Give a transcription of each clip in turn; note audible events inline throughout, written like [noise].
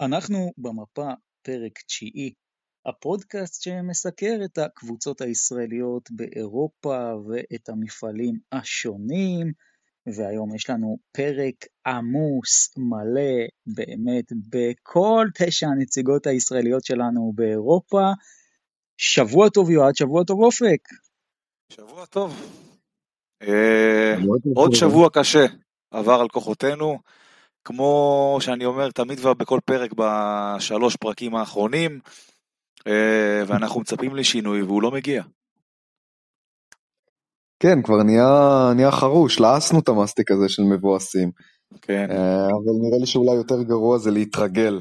אנחנו במפה, פרק תשיעי, הפודקאסט שמסקר את הקבוצות הישראליות באירופה ואת המפעלים השונים, והיום יש לנו פרק עמוס, מלא, באמת, בכל תשע הנציגות הישראליות שלנו באירופה. שבוע טוב יועד, שבוע טוב אופק. שבוע טוב. אה, עוד שבוע קשה עבר על כוחותינו. כמו שאני אומר תמיד ובכל פרק בשלוש פרקים האחרונים, אה, ואנחנו מצפים לשינוי והוא לא מגיע. כן, כבר נהיה, נהיה חרוש, לעסנו את המאסטיק הזה של מבואסים. כן. אה, אבל נראה לי שאולי יותר גרוע זה להתרגל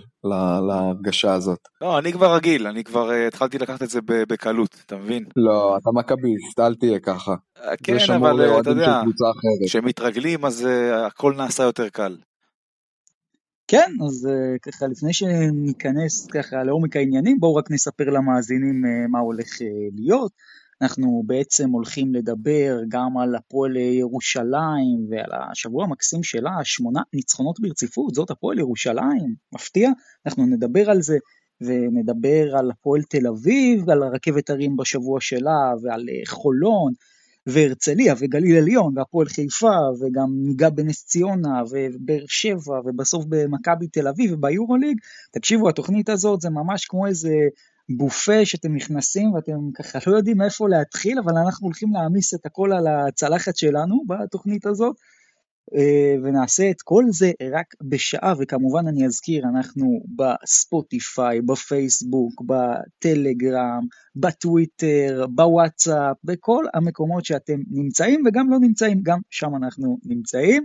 להרגשה הזאת. לא, אני כבר רגיל, אני כבר uh, התחלתי לקחת את זה בקלות, אתה מבין? לא, אתה מכביסט, אל תהיה ככה. כן, אבל אתה יודע, כשמתרגלים אז הכל נעשה יותר קל. כן, אז uh, ככה לפני שניכנס ככה לעומק העניינים, בואו רק נספר למאזינים uh, מה הולך uh, להיות. אנחנו בעצם הולכים לדבר גם על הפועל ירושלים ועל השבוע המקסים שלה, שמונה ניצחונות ברציפות, זאת הפועל ירושלים, מפתיע, אנחנו נדבר על זה ונדבר על הפועל תל אביב, על הרכבת הרים בשבוע שלה ועל חולון והרצליה וגליל עליון והפועל חיפה וגם ניגע בנס ציונה ובאר שבע ובסוף במכבי תל אביב וביורוליג, תקשיבו התוכנית הזאת זה ממש כמו איזה בופה שאתם נכנסים ואתם ככה לא יודעים איפה להתחיל אבל אנחנו הולכים להעמיס את הכל על הצלחת שלנו בתוכנית הזאת ונעשה את כל זה רק בשעה, וכמובן אני אזכיר, אנחנו בספוטיפיי, בפייסבוק, בטלגרם, בטוויטר, בוואטסאפ, בכל המקומות שאתם נמצאים וגם לא נמצאים, גם שם אנחנו נמצאים.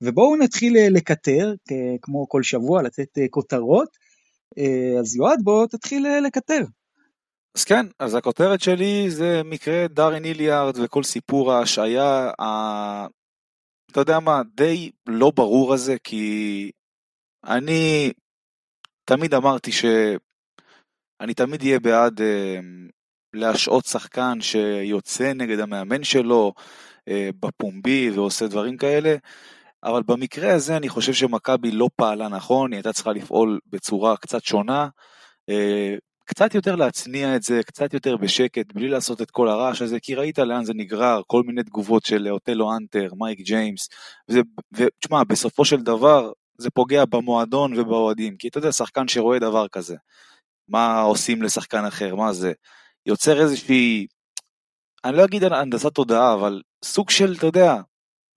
ובואו נתחיל אה, לקטר, כמו כל שבוע, לתת אה, כותרות. אז יועד, בוא תתחיל לקטר. אז כן, אז הכותרת שלי זה מקרה דארין איליארד וכל סיפור ההשעיה אתה יודע מה, די לא ברור הזה, כי אני תמיד אמרתי שאני תמיד אהיה בעד אה, להשעות שחקן שיוצא נגד המאמן שלו אה, בפומבי ועושה דברים כאלה, אבל במקרה הזה אני חושב שמכבי לא פעלה נכון, היא הייתה צריכה לפעול בצורה קצת שונה. אה, קצת יותר להצניע את זה, קצת יותר בשקט, בלי לעשות את כל הרעש הזה, כי ראית לאן זה נגרר, כל מיני תגובות של אוטלו אנטר, מייק ג'יימס, ותשמע, בסופו של דבר זה פוגע במועדון ובאוהדים, כי אתה יודע, שחקן שרואה דבר כזה, מה עושים לשחקן אחר, מה זה, יוצר איזושהי, אני לא אגיד הנדסת תודעה, אבל סוג של, אתה יודע,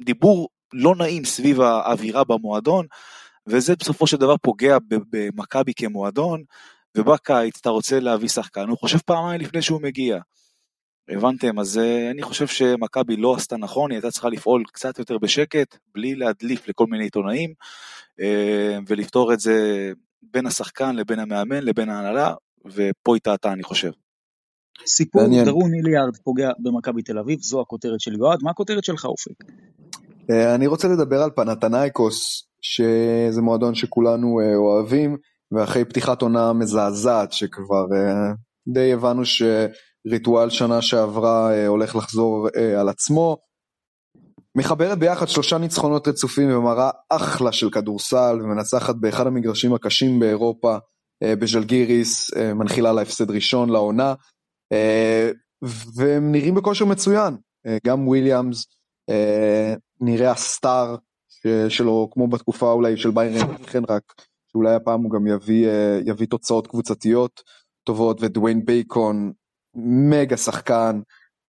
דיבור לא נעים סביב האווירה במועדון, וזה בסופו של דבר פוגע במכבי כמועדון, ובקיץ אתה רוצה להביא שחקן, הוא חושב פעמיים לפני שהוא מגיע. הבנתם? אז uh, אני חושב שמכבי לא עשתה נכון, היא הייתה צריכה לפעול קצת יותר בשקט, בלי להדליף לכל מיני עיתונאים, uh, ולפתור את זה בין השחקן לבין המאמן לבין ההנהלה, ופה היא טעתה אני חושב. סיפור דרון איליארד פוגע במכבי תל אביב, זו הכותרת של יועד, מה הכותרת שלך אופק? אה, אני רוצה לדבר על פנתנייקוס, שזה מועדון שכולנו אוהבים. ואחרי פתיחת עונה מזעזעת שכבר uh, די הבנו שריטואל שנה שעברה uh, הולך לחזור uh, על עצמו. מחברת ביחד שלושה ניצחונות רצופים ומראה אחלה של כדורסל ומנצחת באחד המגרשים הקשים באירופה בז'לגיריס, מנחילה להפסד ראשון לעונה והם נראים בכושר מצוין, גם וויליאמס נראה הסטאר שלו כמו בתקופה אולי של ביירן, כן רק שאולי הפעם הוא גם יביא, אה, יביא תוצאות קבוצתיות טובות, ודוויין בייקון, מגה שחקן.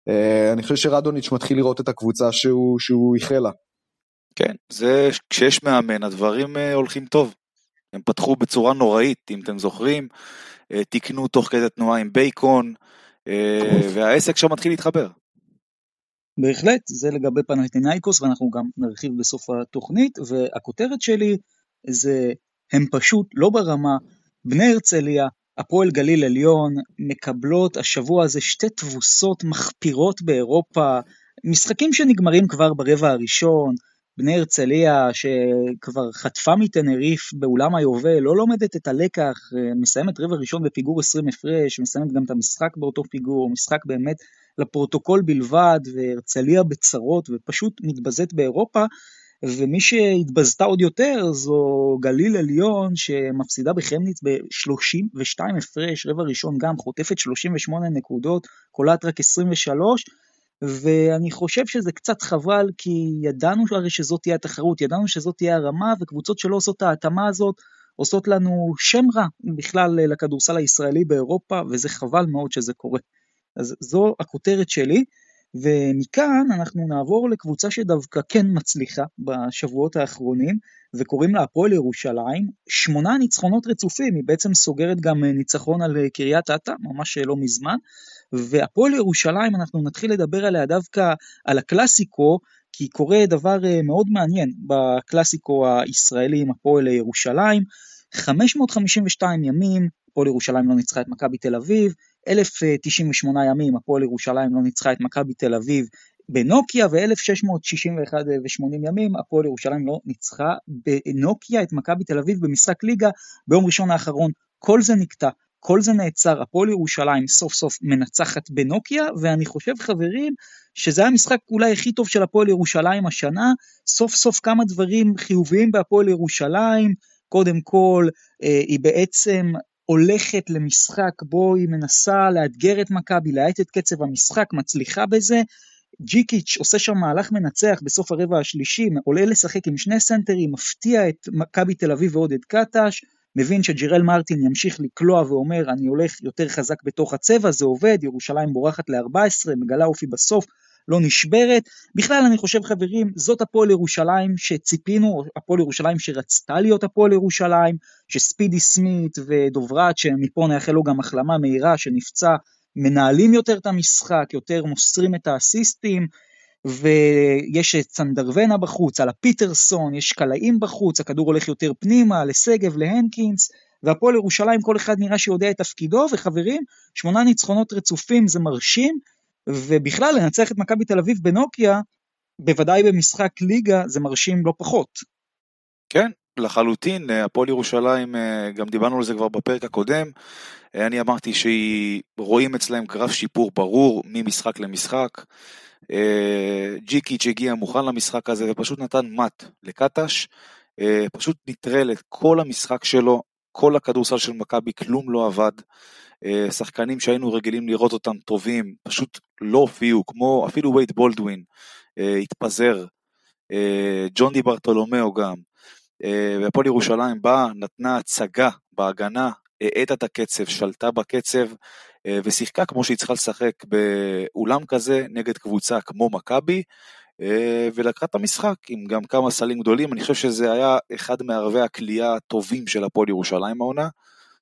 אה, אני חושב שרדוניץ' מתחיל לראות את הקבוצה שהוא, שהוא איחל לה. כן, זה כשיש מאמן הדברים אה, הולכים טוב. הם פתחו בצורה נוראית, אם אתם זוכרים, תיקנו תוך כדי תנועה עם בייקון, והעסק שם מתחיל להתחבר. בהחלט, זה לגבי פנטינאיקוס ואנחנו גם נרחיב בסוף התוכנית, והכותרת שלי זה הם פשוט לא ברמה. בני הרצליה, הפועל גליל עליון, מקבלות השבוע הזה שתי תבוסות מחפירות באירופה, משחקים שנגמרים כבר ברבע הראשון, בני הרצליה שכבר חטפה מטנריף באולם היובל, לא לומדת את הלקח, מסיימת רבע ראשון בפיגור 20 הפרש, מסיימת גם את המשחק באותו פיגור, משחק באמת לפרוטוקול בלבד, והרצליה בצרות ופשוט מתבזית באירופה, ומי שהתבזתה עוד יותר זו גליל עליון שמפסידה בחמניץ ב-32 הפרש, רבע ראשון גם חוטפת 38 נקודות, קולעת רק 23, ואני חושב שזה קצת חבל, כי ידענו הרי שזאת תהיה התחרות, ידענו שזאת תהיה הרמה, וקבוצות שלא עושות את ההתאמה הזאת, עושות לנו שם רע בכלל לכדורסל הישראלי באירופה, וזה חבל מאוד שזה קורה. אז זו הכותרת שלי. ומכאן אנחנו נעבור לקבוצה שדווקא כן מצליחה בשבועות האחרונים, וקוראים לה הפועל ירושלים. שמונה ניצחונות רצופים, היא בעצם סוגרת גם ניצחון על קריית אתא, ממש לא מזמן. והפועל ירושלים, אנחנו נתחיל לדבר עליה דווקא על הקלאסיקו, כי קורה דבר אה, מאוד מעניין בקלאסיקו הישראלי עם הפועל ירושלים. 552 ימים, הפועל ירושלים לא ניצחה את מכבי תל אביב, 1,098 ימים הפועל ירושלים לא ניצחה את מכבי תל אביב בנוקיה, ו-1661 ו-80 ימים הפועל ירושלים לא ניצחה בנוקיה את מכבי תל אביב במשחק ליגה ביום ראשון האחרון. כל זה נקטע, כל זה נעצר, הפועל ירושלים סוף סוף מנצחת בנוקיה, ואני חושב חברים שזה המשחק אולי הכי טוב של הפועל ירושלים השנה, סוף סוף כמה דברים חיוביים בהפועל ירושלים, קודם כל אה, היא בעצם הולכת למשחק בו היא מנסה לאתגר את מכבי, להאט את קצב המשחק, מצליחה בזה. ג'יקיץ' עושה שם מהלך מנצח בסוף הרבע השלישי, עולה לשחק עם שני סנטרים, מפתיע את מכבי תל אביב ועודד קטש, מבין שג'ירל מרטין ימשיך לקלוע ואומר אני הולך יותר חזק בתוך הצבע, זה עובד, ירושלים בורחת ל-14, מגלה אופי בסוף, לא נשברת. בכלל אני חושב חברים, זאת הפועל ירושלים שציפינו, הפועל ירושלים שרצתה להיות הפועל ירושלים, שספידי סמית ודוברת, שמפה נאחל לו גם החלמה מהירה, שנפצע, מנהלים יותר את המשחק, יותר מוסרים את האסיסטים, ויש את סנדרוונה בחוץ, על הפיטרסון, יש קלעים בחוץ, הכדור הולך יותר פנימה, לשגב, להנקינס, והפועל ירושלים כל אחד נראה שיודע את תפקידו, וחברים, שמונה ניצחונות רצופים זה מרשים, ובכלל לנצח את מכבי תל אביב בנוקיה, בוודאי במשחק ליגה, זה מרשים לא פחות. כן, לחלוטין, הפועל ירושלים, אה, גם דיברנו על זה כבר בפרק הקודם, אה, אני אמרתי שרואים אצלהם גרף שיפור ברור ממשחק למשחק. אה, ג'יקיץ' הגיע מוכן למשחק הזה ופשוט נתן מט לקטש, פשוט נטרל את כל המשחק שלו, כל הכדורסל של מכבי, כלום לא עבד. אה, שחקנים שהיינו רגילים לראות אותם טובים, פשוט לא הופיעו, כמו אפילו וייד בולדווין, אה, התפזר, אה, ג'ון די ברטולומיאו גם, והפועל ירושלים באה, נתנה הצגה בהגנה, האטה את הקצב, שלטה בקצב, ושיחקה כמו שהיא צריכה לשחק באולם כזה נגד קבוצה כמו מכבי, ולקחה את המשחק עם גם כמה סלים גדולים, אני חושב שזה היה אחד מערבי הכלייה הטובים של הפועל ירושלים העונה,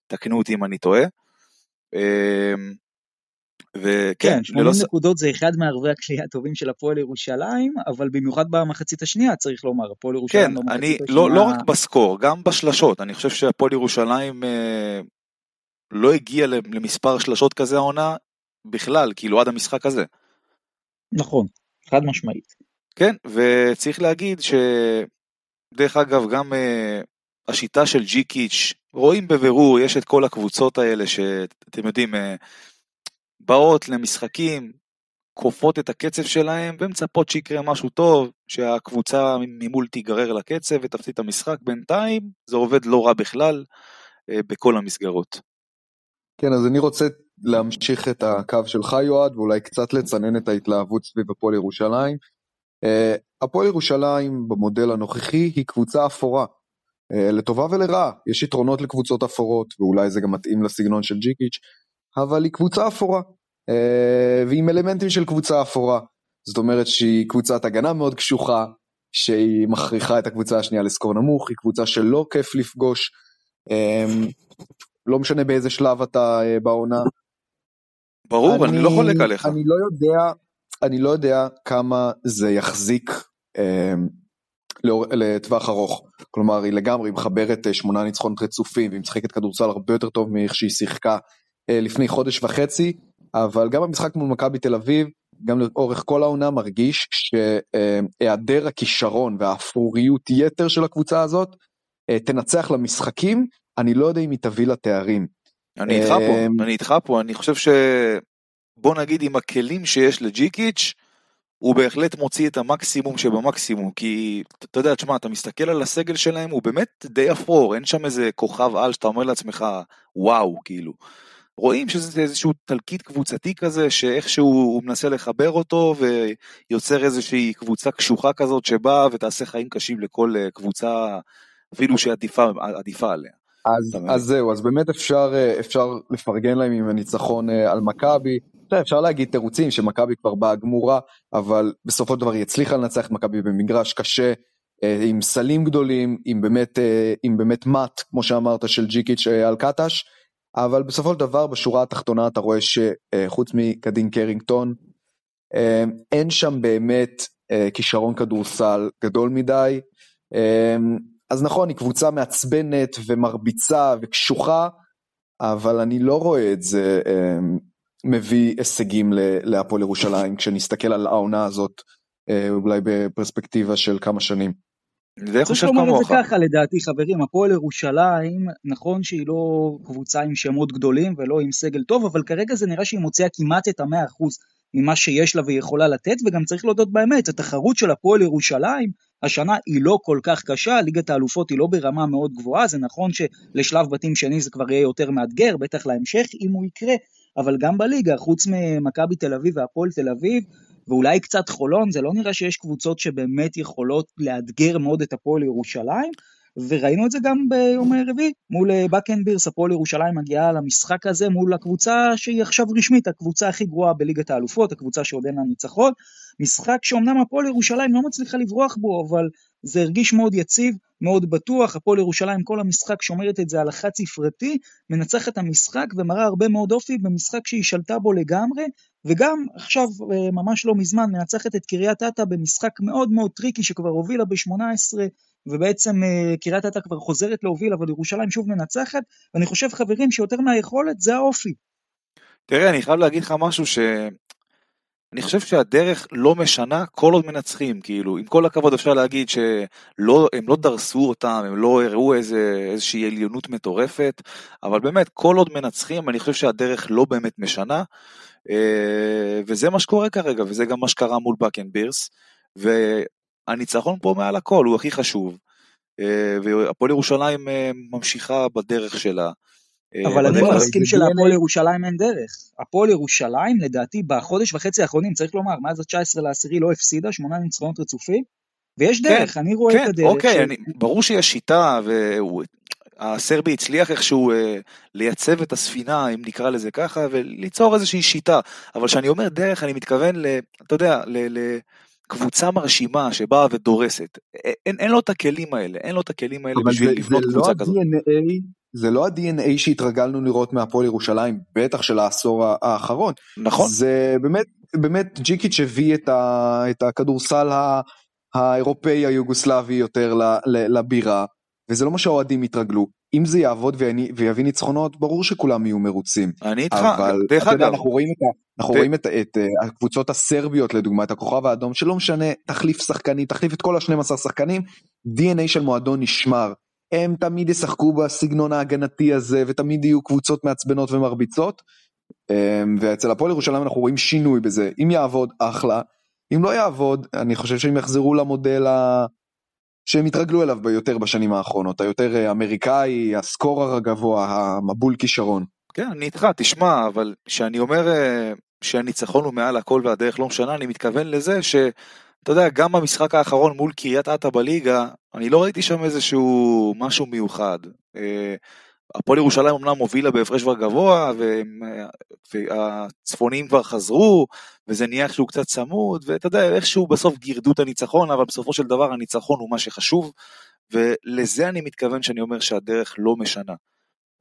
תקנו אותי אם אני טועה. אמ, וכן, כן, 80 ללא... נקודות זה אחד מערבי הקליעה הטובים של הפועל ירושלים, אבל במיוחד במחצית השנייה צריך לומר, הפועל ירושלים כן, במחצית אני, השנייה... לא, לא רק בסקור, גם בשלשות, אני חושב שהפועל ירושלים אה, לא הגיע למספר שלשות כזה העונה בכלל, כאילו עד המשחק הזה. נכון, חד משמעית. כן, וצריך להגיד ש... דרך אגב, גם אה, השיטה של ג'יקיץ', רואים בבירור, יש את כל הקבוצות האלה שאתם יודעים, אה, באות למשחקים, כופות את הקצב שלהם ומצפות שיקרה משהו טוב, שהקבוצה ממול תיגרר לקצב ותפסיד את המשחק. בינתיים זה עובד לא רע בכלל אה, בכל המסגרות. כן, אז אני רוצה להמשיך את הקו שלך יועד ואולי קצת לצנן את ההתלהבות סביב הפועל ירושלים. אה, הפועל ירושלים במודל הנוכחי היא קבוצה אפורה. אה, לטובה ולרעה, יש יתרונות לקבוצות אפורות, ואולי זה גם מתאים לסגנון של ג'יקיץ', אבל היא קבוצה אפורה, אה, ועם אלמנטים של קבוצה אפורה. זאת אומרת שהיא קבוצת הגנה מאוד קשוחה, שהיא מכריחה את הקבוצה השנייה לסקור נמוך, היא קבוצה שלא כיף לפגוש, לא משנה באיזה שלב אתה בעונה. ברור, אני, אני לא חולק עליך. אני לא יודע, אני לא יודע כמה זה יחזיק לטווח ארוך. כלומר, היא לגמרי מחברת אה, שמונה ניצחונות רצופים, והיא משחקת כדורסל הרבה יותר טוב מאיך שהיא שיחקה אה, לפני חודש וחצי, אבל גם במשחק מול מכבי תל אביב, גם לאורך כל העונה מרגיש שהיעדר הכישרון והאפוריות יתר של הקבוצה הזאת אה, תנצח למשחקים, אני לא יודע אם היא תביא לתארים. אני איתך פה, אני איתך פה, אני חושב ש... בוא נגיד עם הכלים שיש לג'יקיץ', הוא בהחלט מוציא את המקסימום שבמקסימום, כי אתה יודע, תשמע, אתה מסתכל על הסגל שלהם, הוא באמת די אפור, אין שם איזה כוכב על שאתה אומר לעצמך, וואו, כאילו. רואים שזה איזשהו תלקיט קבוצתי כזה, שאיכשהו הוא מנסה לחבר אותו, ויוצר איזושהי קבוצה קשוחה כזאת שבאה ותעשה חיים קשים לכל אה, קבוצה, אפילו שעדיפה עליה. אז, אז זהו, אז באמת אפשר, אה, אפשר לפרגן להם עם הניצחון אה, על מכבי. אפשר להגיד תירוצים שמכבי כבר באה גמורה, אבל בסופו של דבר היא הצליחה לנצח את מכבי במגרש קשה, עם סלים גדולים, עם באמת, עם באמת מאט, כמו שאמרת, של ג'יקיץ' על קטש. אבל בסופו של דבר בשורה התחתונה אתה רואה שחוץ מקדין קרינגטון אה, אין שם באמת אה, כישרון כדורסל גדול מדי. אה, אז נכון היא קבוצה מעצבנת ומרביצה וקשוחה אבל אני לא רואה את זה מביא הישגים להפועל ירושלים כשנסתכל על העונה הזאת אולי בפרספקטיבה של כמה שנים. זה חושב כמוך. צריך לומר את זה ככה לדעתי חברים, הפועל ירושלים, נכון שהיא לא קבוצה עם שמות גדולים ולא עם סגל טוב, אבל כרגע זה נראה שהיא מוציאה כמעט את המאה אחוז ממה שיש לה והיא יכולה לתת, וגם צריך להודות באמת, התחרות של הפועל ירושלים, השנה היא לא כל כך קשה, ליגת האלופות היא לא ברמה מאוד גבוהה, זה נכון שלשלב בתים שני זה כבר יהיה יותר מאתגר, בטח להמשך אם הוא יקרה, אבל גם בליגה, חוץ ממכבי תל אביב והפועל תל אביב, ואולי קצת חולון, זה לא נראה שיש קבוצות שבאמת יכולות לאתגר מאוד את הפועל ירושלים, וראינו את זה גם ביום רביעי מול בקנבירס, הפועל ירושלים מגיעה למשחק הזה מול הקבוצה שהיא עכשיו רשמית, הקבוצה הכי גרועה בליגת האלופות, הקבוצה שעוד אין לה ניצחון, משחק שאומנם הפועל ירושלים לא מצליחה לברוח בו, אבל זה הרגיש מאוד יציב, מאוד בטוח, הפועל ירושלים כל המשחק שומרת את זה על החד ספרתי, מנצחת המשחק ומראה הרבה מאוד אופי במשחק שהיא שלטה בו לגמרי, וגם עכשיו, אה, ממש לא מזמן, מנצחת את קריית אתא במשחק מאוד מאוד tricky שכבר הובילה ב-18, ובעצם אה, קריית אתא כבר חוזרת להוביל, אבל ירושלים שוב מנצחת, ואני חושב חברים שיותר מהיכולת זה האופי. תראה, אני חייב להגיד לך משהו ש... אני חושב שהדרך לא משנה כל עוד מנצחים, כאילו, עם כל הכבוד אפשר להגיד שהם לא דרסו אותם, הם לא הראו איזה, איזושהי עליונות מטורפת, אבל באמת, כל עוד מנצחים, אני חושב שהדרך לא באמת משנה, וזה מה שקורה כרגע, וזה גם מה שקרה מול בקן בירס, והניצחון פה מעל הכל הוא הכי חשוב, אה, והפועל ירושלים אה, ממשיכה בדרך שלה. אבל אני לא מסכים שלהפועל ירושלים אין דרך. הפועל ירושלים, לדעתי, בחודש וחצי האחרונים, צריך לומר, מאז ה-19 לעשירי לא הפסידה, שמונה ניצחונות רצופים, ויש כן, דרך, כן, אני רואה כן, את הדרך. אוקיי, ש... אני, ברור שיש שיטה, והסרבי הצליח איכשהו אה, לייצב את הספינה, אם נקרא לזה ככה, וליצור איזושהי שיטה. אבל כשאני אומר דרך, אני מתכוון, ל, אתה יודע, ל... ל קבוצה מרשימה שבאה ודורסת. אין, אין לו את הכלים האלה, אין לו את הכלים האלה בשביל זה, לבנות זה קבוצה לא כזאת. DNA, זה לא ה-DNA שהתרגלנו לראות מהפועל ירושלים, בטח של העשור האחרון. נכון. זה באמת, באמת ג'יקיץ' הביא את, ה, את הכדורסל האירופאי היוגוסלבי יותר לבירה, וזה לא מה שהאוהדים התרגלו. אם זה יעבוד ויביא ניצחונות, ברור שכולם יהיו מרוצים. אני איתך, דרך אגב. אנחנו רואים, את, אנחנו ד... רואים את, את, את הקבוצות הסרביות לדוגמה, את הכוכב האדום, שלא משנה, תחליף שחקנים, תחליף את כל ה-12 שחקנים, DNA של מועדון נשמר. הם תמיד ישחקו בסגנון ההגנתי הזה, ותמיד יהיו קבוצות מעצבנות ומרביצות. אמ, ואצל הפועל ירושלים אנחנו רואים שינוי בזה, אם יעבוד אחלה, אם לא יעבוד, אני חושב שהם יחזרו למודל ה... שהם התרגלו אליו ביותר בשנים האחרונות, היותר אה, אמריקאי, הסקורר הגבוה, המבול כישרון. כן, אני איתך, תשמע, אבל כשאני אומר אה, שהניצחון הוא מעל הכל והדרך לא משנה, אני מתכוון לזה שאתה יודע, גם במשחק האחרון מול קריית אתא בליגה, אני לא ראיתי שם איזשהו משהו מיוחד. אה, הפועל ירושלים אמנם הובילה בהפרש כבר גבוה, והצפונים כבר חזרו, וזה נהיה איכשהו קצת צמוד, ואתה יודע, איכשהו בסוף גירדו את הניצחון, אבל בסופו של דבר הניצחון הוא מה שחשוב, ולזה אני מתכוון שאני אומר שהדרך לא משנה.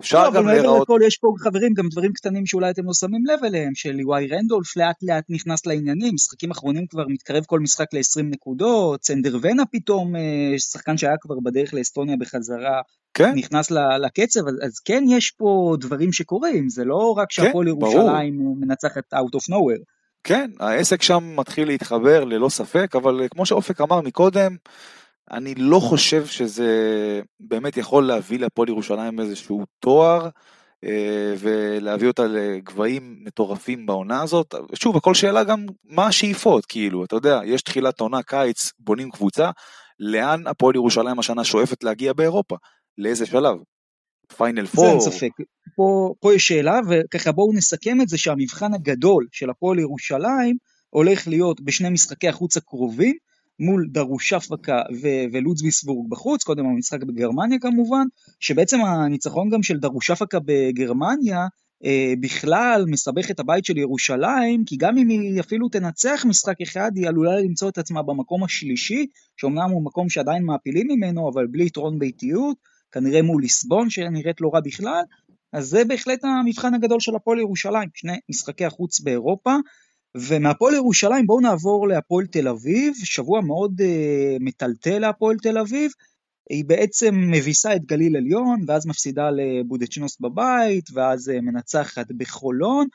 אפשר לא, גם להיראות... אבל לכל יש פה חברים גם דברים קטנים שאולי אתם לא שמים לב אליהם, של ליוואי רנדולף לאט לאט נכנס לעניינים, משחקים אחרונים כבר מתקרב כל משחק ל-20 נקודות, סנדר ונה פתאום, אה, שחקן שהיה כבר בדרך לאסטוניה בחזרה, כן? נכנס לקצב, אז, כן יש פה דברים שקורים, זה לא רק כן, שהפועל כן, ירושלים ברור. מנצחת out of nowhere. כן, העסק שם מתחיל להתחבר ללא ספק, אבל כמו שאופק אמר מקודם, אני לא חושב שזה באמת יכול להביא להפועל ירושלים איזשהו תואר. ולהביא אותה לגבהים מטורפים בעונה הזאת. שוב, הכל שאלה גם מה השאיפות, כאילו, אתה יודע, יש תחילת עונה, קיץ, בונים קבוצה, לאן הפועל ירושלים השנה שואפת להגיע באירופה? לאיזה שלב? פיינל פור? זה אין ספק. פה, פה יש שאלה, וככה בואו נסכם את זה שהמבחן הגדול של הפועל ירושלים הולך להיות בשני משחקי החוץ הקרובים, מול דרושפקה ולודוויסבורג בחוץ, קודם המשחק בגרמניה כמובן, שבעצם הניצחון גם של דרושפקה בגרמניה אה, בכלל מסבך את הבית של ירושלים, כי גם אם היא אפילו תנצח משחק אחד, היא עלולה למצוא את עצמה במקום השלישי, שאומנם הוא מקום שעדיין מעפילים ממנו, אבל בלי יתרון ביתיות, כנראה מול ליסבון שנראית לא רע בכלל, אז זה בהחלט המבחן הגדול של הפועל ירושלים, שני משחקי החוץ באירופה, ומהפועל ירושלים בואו נעבור להפועל תל אביב, שבוע מאוד uh, מטלטל להפועל תל אביב, היא בעצם מביסה את גליל עליון, ואז מפסידה לבודצ'נוס בבית, ואז uh, מנצחת בחולון.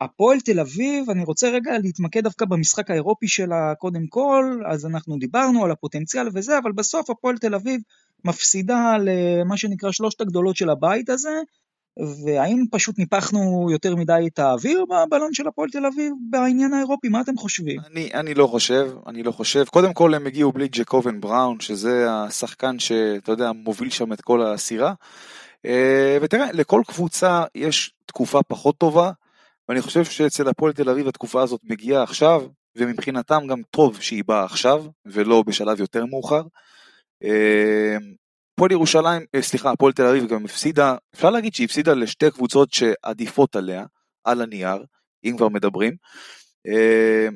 הפועל תל אביב, אני רוצה רגע להתמקד דווקא במשחק האירופי שלה קודם כל, אז אנחנו דיברנו על הפוטנציאל וזה, אבל בסוף הפועל תל אביב מפסידה למה שנקרא שלושת הגדולות של הבית הזה, והאם פשוט ניפחנו יותר מדי את האוויר בבלון של הפועל תל אביב בעניין האירופי? מה אתם חושבים? אני, אני לא חושב, אני לא חושב. קודם כל הם הגיעו בלי ג'קובן בראון, שזה השחקן שאתה יודע, מוביל שם את כל הסירה. אה, ותראה, לכל קבוצה יש תקופה פחות טובה, ואני חושב שאצל הפועל תל אביב התקופה הזאת מגיעה עכשיו, ומבחינתם גם טוב שהיא באה עכשיו, ולא בשלב יותר מאוחר. אה, הפועל ירושלים, אה, סליחה, הפועל תל אביב גם הפסידה, אפשר להגיד שהיא הפסידה לשתי קבוצות שעדיפות עליה, על הנייר, אם כבר מדברים. אה,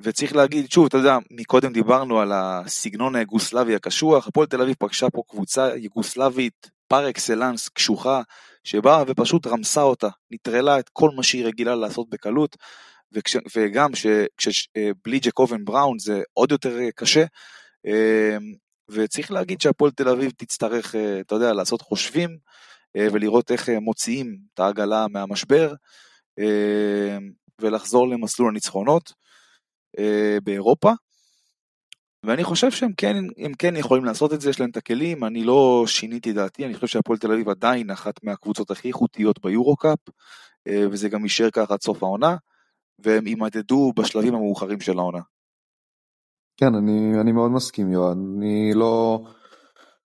וצריך להגיד, שוב, אתה יודע, מקודם דיברנו על הסגנון היוגוסלבי הקשוח, הפועל תל אביב פגשה פה קבוצה יוגוסלבית פר אקסלנס קשוחה, שבאה ופשוט רמסה אותה, נטרלה את כל מה שהיא רגילה לעשות בקלות, וכש, וגם שבלי ג'קובן בראון זה עוד יותר קשה. וצריך להגיד שהפועל תל אביב תצטרך, אה, אתה יודע, לעשות חושבים אה, ולראות איך אה, מוציאים את העגלה מהמשבר ולחזור למסלול הניצחונות באירופה. ואני חושב שהם כן, כן יכולים לעשות את זה, יש להם את הכלים, אני לא שיניתי דעתי, אני חושב שהפועל תל אביב עדיין אחת מהקבוצות הכי איכותיות ביורו-קאפ, וזה גם יישאר ככה עד סוף העונה, והם יימדדו בשלבים המאוחרים של העונה. כן, אני, אני מאוד מסכים, יואן. אני לא,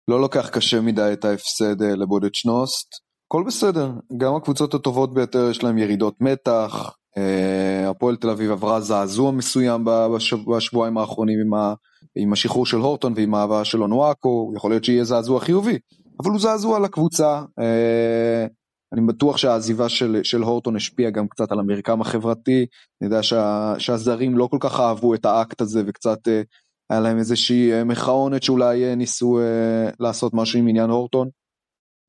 לא לוקח קשה מדי את ההפסד אה, לבודדשנוסט. הכל בסדר, גם הקבוצות הטובות ביותר יש להם ירידות מתח. אה, הפועל תל אביב עברה זעזוע מסוים בשבוע, בשבועיים האחרונים עם, ה, עם השחרור של הורטון ועם ההבאה של אונואקו, יכול להיות שיהיה זעזוע חיובי, אבל הוא זעזוע לקבוצה. אה, אני בטוח שהעזיבה של, של הורטון השפיעה גם קצת על המרקם החברתי, אני יודע שה, שהזרים לא כל כך אהבו את האקט הזה וקצת אה, היה להם איזושהי אה, מחאונת שאולי אה, ניסו אה, לעשות משהו עם עניין הורטון.